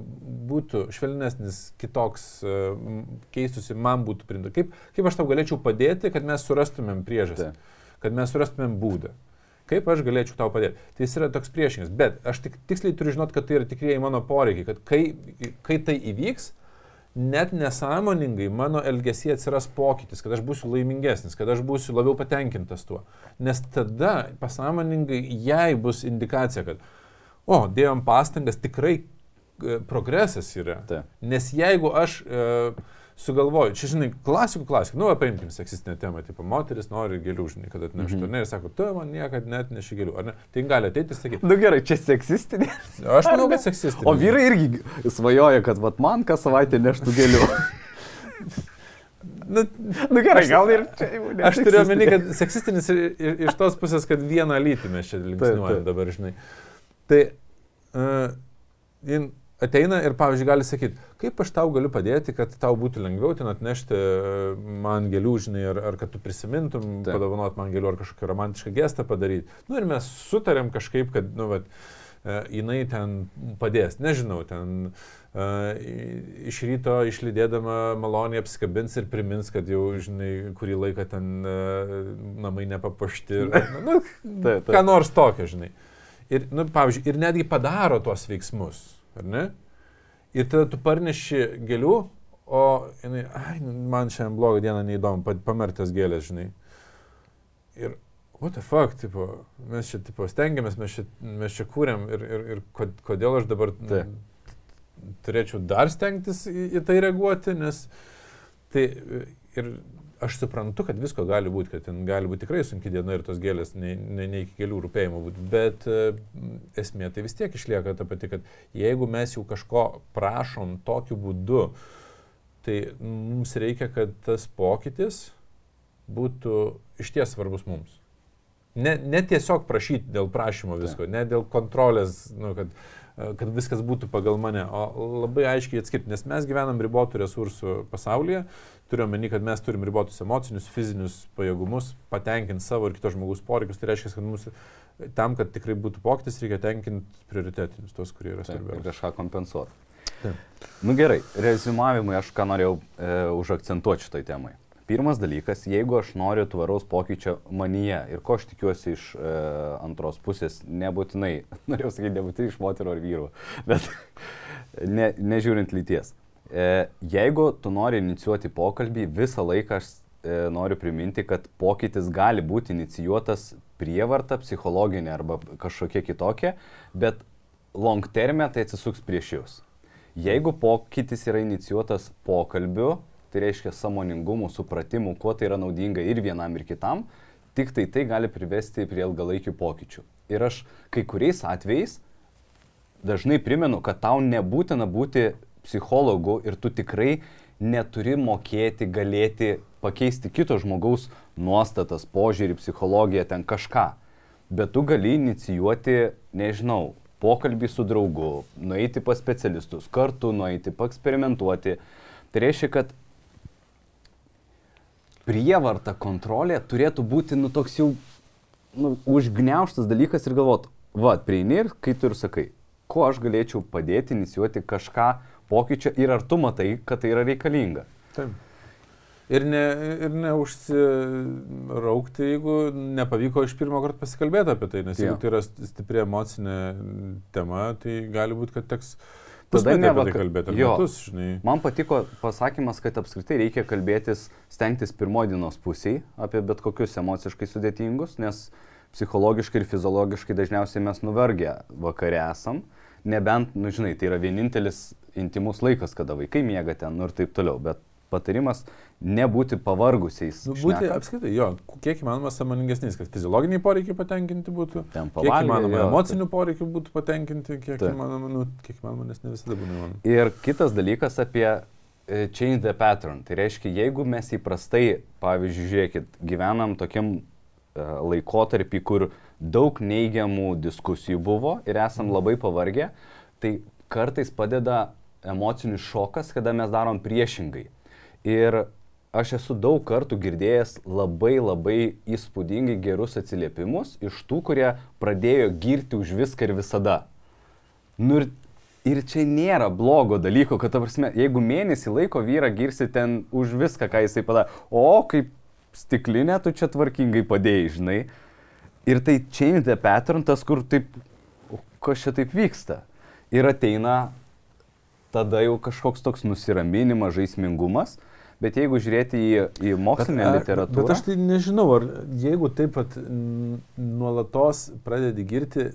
būtų švelnesnis, kitoks, e, keistusi, man būtų priimta. Kaip, kaip aš tau galėčiau padėti, kad mes surastumėm priežastį, kad mes surastumėm būdą. Kaip aš galėčiau tau padėti? Tai jis yra toks priešingas, bet aš tik tiksliai turiu žinoti, kad tai yra tikrieji mano poreikiai, kad kai, kai tai įvyks, net nesąmoningai mano elgesyje atsiras pokytis, kad aš būsiu laimingesnis, kad aš būsiu labiau patenkintas tuo. Nes tada pasąmoningai jai bus indikacija, kad, o, dėjom pastangas, tikrai e, progresas yra. Taip. Nes jeigu aš e, sugalvoju, čia žinai, klasikų klasikų, nu, paimkim seksistinę temą, tipo, moteris nori gėlių, žinai, kad atneštų, Mhm. mhm. ne, ir sako, tu man niekada net neši gėlių, ar ne? Tai gali ateiti ir sakyti, Nu gerai, čia seksistinė. aš manau, kad seksistinė. O vyrai irgi svajoja, kad vat, man kas savaitę neštų gėlių. Nu, nu gerai, gal ir čia jau ne. Aš turiu omeny, kad seksistinis ir, ir iš tos pusės, kad vieną lytį mes čia taip. linksniuojam dabar, žinai. Tai uh, jin ateina ir, pavyzdžiui, gali sakyti, kaip aš tau galiu padėti, kad tau būtų lengviau ten atnešti e, man gėlių, žinai, ar, ar kad tu prisimintum, Taip. padovanot man gėlių, ar kažkokį romantišką gestą padaryti. Nu ir mes sutarėm kažkaip, kad, nu, vat, e, jinai ten padės, nežinau, ten uh, iš ryto išlydėdama maloniai apsikabins ir primins, kad jau, žinai, kurį laiką ten namai nepapuošti. ir- Nu, Taip, taip. ką nors tokio, žinai. Ir, nu, pavyzdžiui, ir netgi padaro tuos veiksmus, ar ne? Ir tada tu parneši gėlių, o jinai, ai, man šiandien blogą dieną neįdomu, pa- pamerktas gėlės, žinai. Ir, what the fuck, tipo, mes čia, tipo, stengiamės, mes čia, mes čia kūrėm ir, ir, ir kod- kodėl aš dabar Taip. turėčiau dar stengtis į, į tai reaguoti, nes tai ir aš suprantu, kad visko gali būti, kad ten gali būti tikrai sunki diena ir tos gėlės ne, ne, ne iki kelių rūpėjimų būti, bet e, esmė tai vis tiek išlieka ta pati, kad jeigu mes jau kažko prašom tokiu būdu, tai mums reikia, kad tas pokytis būtų išties svarbus mums. Ne, ne tiesiog prašyti dėl prašymo visko, ne dėl kontrolės, nu, kad, e, kad viskas būtų pagal mane, o labai aiškiai atskirti, nes mes gyvenam ribotų resursų pasaulyje, turiu omeny, kad mes turim ribotus emocinius, fizinius pajėgumus, patenkinti savo ir kito žmogaus poreikius, tai reiškia, kad mums tam, kad tikrai būtų pokytis, reikia tenkinti prioritetinius, tos, kurie yra Taip, ir svarbiausi. kažką kompensuoti. Taip. Nu gerai, rezumavimui aš ką norėjau e, užakcentuoti šitai temai. Pirmas dalykas, jeigu aš noriu tvaraus pokyčio manyje ir ko aš tikiuosi iš e, antros pusės, nebūtinai, norėjau sakyti, nebūtinai iš moterų ar vyrų, bet ne, nežiūrint lyties. E, jeigu tu nori inicijuoti pokalbį, visą laiką aš e, noriu priminti, kad pokytis gali būti inicijuotas prievarta, psichologinė arba kažkokia kitokia, bet long terme tai atsisuks prieš jūs. Jeigu pokytis yra inicijuotas pokalbiu, tai reiškia samoningumu, supratimu, kuo tai yra naudinga ir vienam, ir kitam, tik tai tai gali privesti prie ilgalaikių pokyčių. Ir aš kai kuriais atvejais dažnai primenu, kad tau nebūtina būti psichologu ir tu tikrai neturi mokėti, galėti pakeisti kito žmogaus nuostatas, požiūrį, psichologiją, ten kažką. Bet tu gali inicijuoti, nežinau, pokalbį su draugu, nueiti pas specialistus, kartu nueiti, paeksperimentuoti. Tai reiškia, kad prievarta, kontrolė turėtų būti, nu, toks jau, nu, užgneuštas dalykas ir galvot, va, prieini ir kai tu ir sakai, kuo aš galėčiau padėti inicijuoti kažką pokyčio ir ar tu matai, kad tai yra reikalinga. Taip. Ir, ne, ir neužsiraukti, jeigu nepavyko iš pirmo karto pasikalbėti apie tai, nes jeigu Jo. tai yra stipri emocinė tema, tai gali būti, kad teks Tada pusmetį ne apie tai kalbėti, jo. metus, žinai. Man patiko pasakymas, kad apskritai reikia kalbėtis, stengtis pirmoji dienos pusiai apie bet kokius emociškai sudėtingus, nes psichologiškai ir fiziologiškai dažniausiai mes nuvargę vakare esam, nebent, nu žinai, tai yra vienintelis intimus laikas, kada vaikai miega ten nu, ir taip toliau, bet patarimas nebūti pavargusiais. Nu, būti šnekant. apskritai, jo, kiek įmanoma samoningesnis, kad fiziologiniai poreikiai patenkinti būtų, Ten kiek įmanoma jo, emocinių poreikių būtų patenkinti, kiek Taip. įmanoma, nu, kiek įmanoma, nes ne visada būna įmanoma. Ir kitas dalykas apie e, change the pattern. Tai reiškia, jeigu mes įprastai, pavyzdžiui, žiūrėkit, gyvenam tokiam e, laikotarpį, kur daug neigiamų diskusijų buvo ir esam labai pavargę, tai kartais padeda emocinis šokas, kada mes darom priešingai. Ir aš esu daug kartų girdėjęs labai labai įspūdingai gerus atsiliepimus iš tų, kurie pradėjo girti už viską ir visada. Nu ir, ir čia nėra blogo dalyko, kad, ta prasme, jeigu mėnesį laiko vyrą girsi ten už viską, ką jisai padarė, o kaip stiklinė tu čia tvarkingai padėjai, žinai. Ir tai change the pattern, tas, kur taip, kas čia taip vyksta. Ir ateina tada jau kažkoks toks nusiraminimas, žaismingumas. Bet jeigu žiūrėti į, į mokslinę ar- literatūrą. Bet aš tai nežinau, ar jeigu taip pat nuolatos pradedi girti,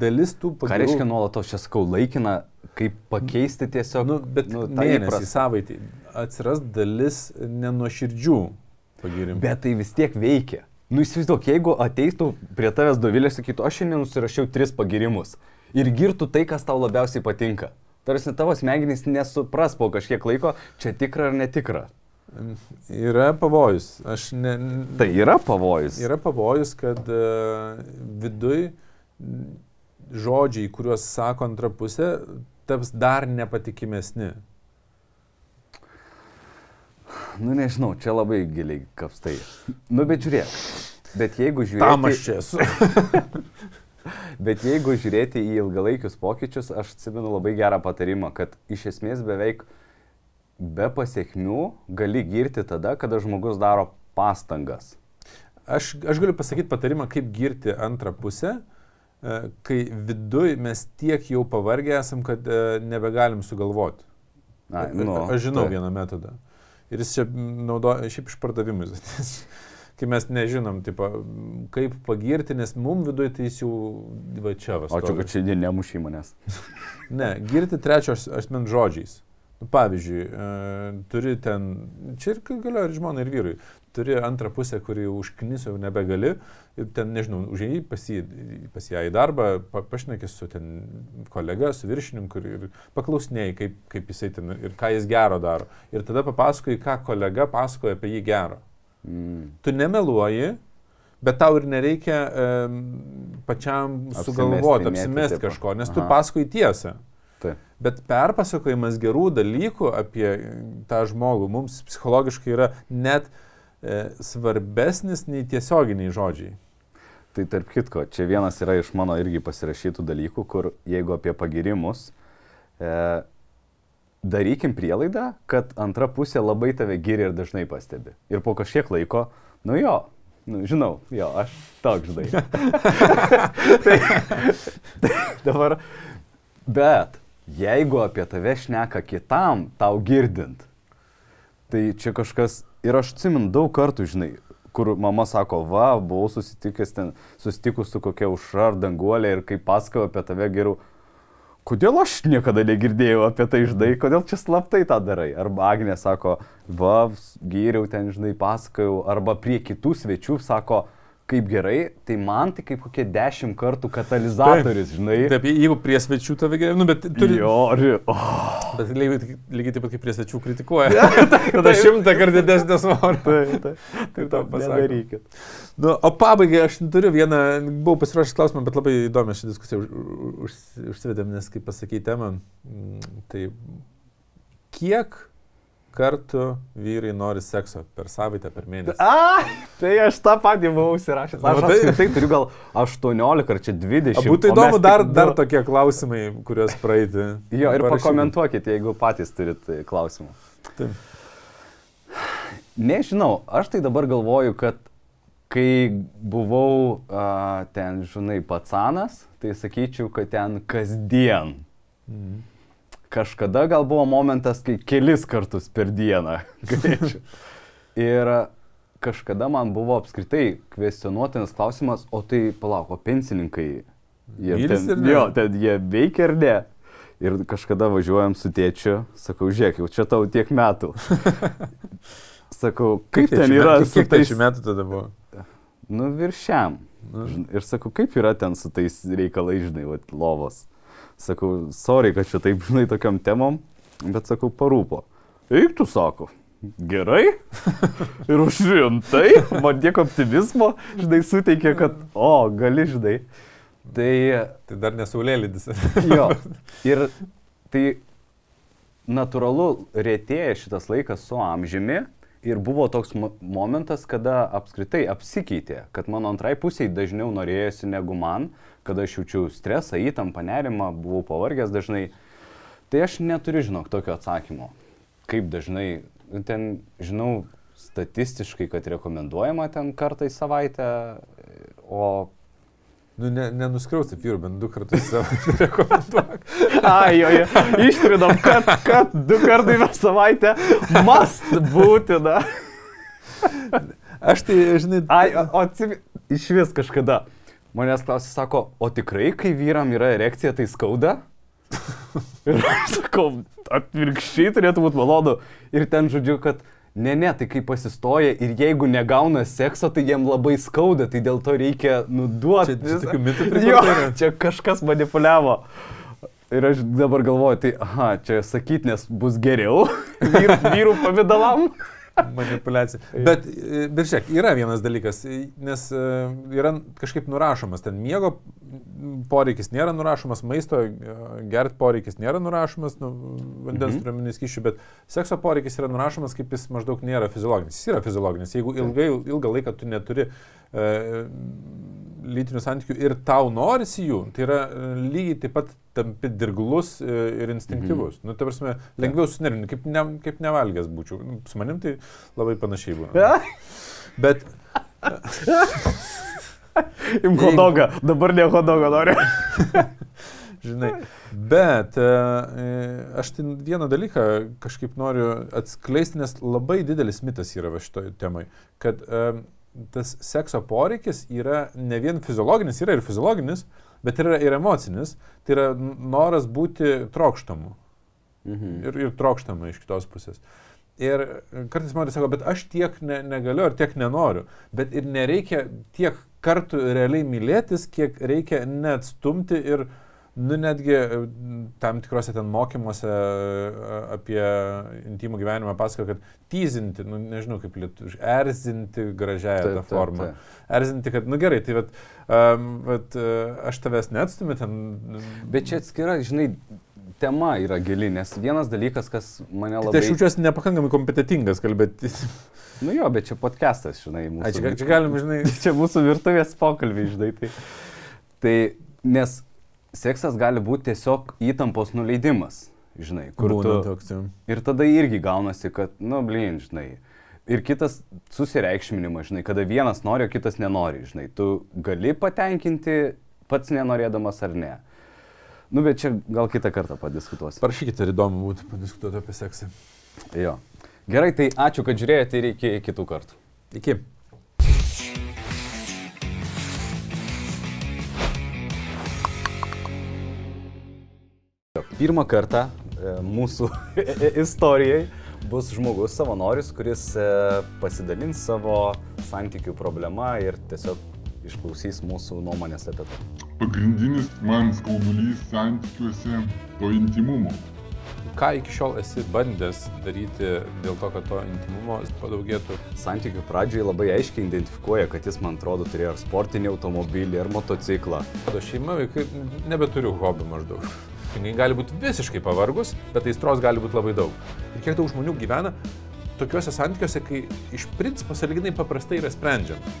dalis tų Ką reiškia nuolatos, čia sakau, laikina, kaip pakeisti tiesiog. Nu, bet nu, mėnesį, savaitį atsiras dalis nenuoširdžių pagirimų. Bet tai vis tiek veikia. Nu įsivaizduok, jeigu ateitų prie tavęs dovilė ir sakytų, aš šiandien nusirašiau tris pagirimus ir girtų tai, kas tau labiausiai patinka. Tarsi tavo smegenys nesupras po kažkiek laiko, čia tikra ar netikra. Yra pavojus. Aš ne, Tai yra pavojus. Yra pavojus, kad uh, viduj žodžiai, kuriuos sako antra pusė, taps dar nepatikimesni. Nu nežinau, čia labai giliai kapstai. Nu bet žiūrėk. Bet jeigu Tam aš čia esu. bet jeigu žiūrėti į ilgalaikius pokyčius, aš atsimenu labai gerą patarimą, kad iš esmės beveik be pasiekmių gali girti tada, kada žmogus daro pastangas. Aš, aš galiu pasakyti patarimą, kaip girti antrą pusę, e, kai viduj mes tiek jau pavargę esam, kad e, nebegalim sugalvoti. A- nu, aš žinau taip. vieną metodą. Ir jis čia naudoja, šiaip išpardavimais. Kai mes nežinom, tipo, kaip pagirti, nes mum viduje tai jis jau va čia va. O čia, stovi. kad čia nemušy manęs. Ne, girti trečio as- asmens žodžiais. Nu, pavyzdžiui, e, turi ten, čia ir galioja ir žmonai, ir vyrui, turi antrą pusę, kuri užknis jau nebegali, ir ten, nežinau, užėjai pas, jį, pas ją į darbą, pa, pašnekės su ten kolega, su viršininku ir, ir paklausinėjai, kaip, kaip jisai ten ir ką jis gero daro. Ir tada papasakoji, ką kolega pasakoja apie jį gero. Mm. Tu nemeluoji, bet tau ir nereikia um, pačiam sugalvoti, apsimesti kažko, nes tu Aha. pasakoji tiesą. Taip. Bet perpasakojimas gerų dalykų apie tą žmogų mums psichologiškai yra net e, svarbesnis nei tiesioginiai žodžiai. Tai tarp kitko, čia vienas yra iš mano irgi pasirašytų dalykų, kur jeigu apie pagirimus, e, darykim prielaidą, kad antra pusė labai tave giri ir dažnai pastebi. Ir po kažkiek laiko, nu jo, nu, žinau, jo, aš toks žinai. tai, tai dabar, bet jeigu apie tave šneka kitam, tau girdint, tai čia kažkas, ir aš atsimenu daug kartų, žinai, kur mama sako, va, buvau susitikęs ten, susitikus su kokia užra ar danguolė ir kai pasakau apie tave geriau, kodėl aš niekada negirdėjau apie tai, žinai, kodėl čia slaptai tą darai. Arba Agnė sako, va, gyriau ten, žinai, pasakojau, arba prie kitų svečių sako, kaip gerai, tai man tai kaip kokie dešimt kartų katalizatorius, žinai. Taip, jeigu prie svečių tave geriau, nu, bet turi... Jo, ar... Oh, Bet lygiai, lygiai taip pat kaip prie svečių kritikuoja. Tada šimtą kartų didesnė svorio. tai, tai, Tai to nedarykit. Nu, o pabaigai aš turiu vieną, buvau pasiruošęs klausimą, bet labai įdomi ši diskusija už, už, užsivedėm, nes kaip pasakyti temą, tai kiek kartų vyrai nori sekso per savaitę, per mėnesį? A, tai aš tą patį buvau užsirašęs. Na, Aš matai? apskritai turiu gal 18 ar čia 20. O būtų įdomu dar, du. dar tokie klausimai, kuriuos praeiti. Jo, ir Parašykit. pakomentuokit, jeigu patys turit e, klausimų. Taip. Nežinau, aš tai dabar galvoju, kad kai buvau a, ten, žinai, patsanas, tai sakyčiau, kad ten kasdien. Mhm. Kažkada gal buvo momentas, kai kelis kartus per dieną. galėčiau. Ir kažkada man buvo apskritai kvestionuotinas klausimas, o tai palauk, o pensininkai, jie, Mylis ten, jo, ten jie veikia ar ne? Ir kažkada važiuojam su tėčiu, sakau, žiūrėk, jau čia tau tiek metų. Sakau, kaip tai ten yra metų- Kiek tai tais... šių metų tada buvo? Nu, viršiam. Nu. Žin- Ir sakau, kaip yra ten su tais reikalais, žinai, vat, lovos. Sakau, sorry, kad čia taip, žinai, tokiam temom, bet sakau, parūpo. Eik tu, sako. Gerai. Ir už rimtai, man tiek optimizmo, žinai, suteikė, kad, o, gali, žinai. Tai, Tai dar nesaulėlydis. jo. Ir tai natūralu, rėtėja šitas laikas su amžiumi. Ir buvo toks mo- momentas, kada apskritai apsikeitė, kad mano antrai pusiai dažniau norėjosi negu man, kada aš jaučiu stresą, įtampą, nerimą, buvau pavargęs dažnai. Tai aš neturiu, žinok, tokio atsakymo. Kaip dažnai, ten, žinau, statistiškai, kad rekomenduojama ten kartą į savaitę, o Nu, ne, nenuskriausti vyrų, bent du kartus savo rekomenduok. Ai, jo, jo. Ištrinam, kad, kad du kartai per savaitę must būtina. Aš tai, žinai, Ai, o, o atsimi, iš vis kažkada. Manęs klausė, sako, o tikrai, kai vyram yra erekcija, tai skauda? Ir aš sakau, atvirkščiai turėtų būti malonu. Ir ten žodžiu, kad ne, ne, tai kai pasistoja ir jeigu negauna sekso, tai jiem labai skauda, tai dėl to reikia nuduoti. Čia- čia mitų Jo, čia kažkas manipuliavo. Ir aš dabar galvoju, tai, aha, čia sakyt, nes bus geriau vyrų, vyrų pavydalam. Manipulacija. Bet, e, žiūrėk, yra vienas dalykas, e, nes e, yra kažkaip nurašomas, ten miego poreikis nėra nurašomas, maisto gert poreikis nėra nurašomas, nu, vandens Mhm. turiuomenį skyšių, bet sekso poreikis yra nurašomas, kaip jis maždaug nėra fiziologinis. Jis yra fiziologinis. Jeigu ilgai, ilgą laiką tu neturi e, lytinių santykių ir tau norisi jų, tai yra e, lygiai taip pat tampi dirglus e, ir instinktyvus. Mhm. Nu, ta prasme, lengviau sunervinti, kaip, ne, kaip nevalgęs būčiau. Nu, Su manim tai labai panašiai būna. Bet Im hodogą, dabar ne hodogą noriu. Žinai, bet e, e, aš tai vieną dalyką kažkaip noriu atskleisti, nes labai didelis mitas yra va šitoje temai, kad e, tas sekso poreikis yra ne vien fiziologinis, yra ir fiziologinis, bet yra ir emocinis, tai yra noras būti trokštamu Mhm. ir, ir trokštama iš kitos pusės. Ir kartais man sako, bet aš tiek ne, negaliu ir tiek nenoriu, bet ir nereikia tiek kartų realiai mylėtis, kiek reikia neatstumti ir, nu, netgi e, tam tikrose ten mokymuose e, apie intimų gyvenimą pasako, kad tyzinti, nu, nežinau kaip lietuviškai, erzinti gražiąją tą formą. Erzinti, kad, nu gerai, tai vat, um, vat, uh, aš tavęs neatstumiu ten. Bet čia atskira, žinai, tema yra gili, nes vienas dalykas, kas mane Tai labai... aš jaučiuosi nepakankamai kompetitingas kalbėti. Nu jo, bet čia podcastas, žinai, mūsų. Ai, čia, čia galim, žinai, čia mūsų virtuvės pokalbiai, žinai. Tai, tai nes seksas gali būti tiesiog įtampos nuleidimas, žinai, kur būna tu... toks. jau. Ir tada irgi gaunasi, kad, nu, blin, žinai. Ir kitas susireikšminimas, žinai, kada vienas nori, o kitas nenori, žinai. Tu gali patenkinti pats nenorėdamas ar ne. Nu, bet čia gal kitą kartą padiskutuosim. Parašykite, ar įdomu būtų padiskutuoti apie seksą. Jo. Gerai, tai ačiū, kad žiūrėjote ir iki kitų kartų. Iki. Pirmą kartą e, mūsų istorijai bus žmogus savanoris, kuris e, pasidalins savo santykių problema ir tiesiog išklausys mūsų nuomonės apie tai. Pagrindinis man skaudulys santykiuose to intimumo. Ką iki šiol esi bandęs daryti dėl to, kad to intimumo padaugėtų? Santykių pradžiai labai aiškiai identifikuoja, kad jis, man atrodo, turėjo ar sportinį automobilį, ar motociklą. Mano šeima, vaikai, nebeturiu hobių maždaug. Jinai gali būti visiškai pavargus, bet aistros gali būti labai daug. Ir kiek daug žmonių gyvena tokiuose santykiuose, kai iš principo saliginai paprastai yra sprendžiama.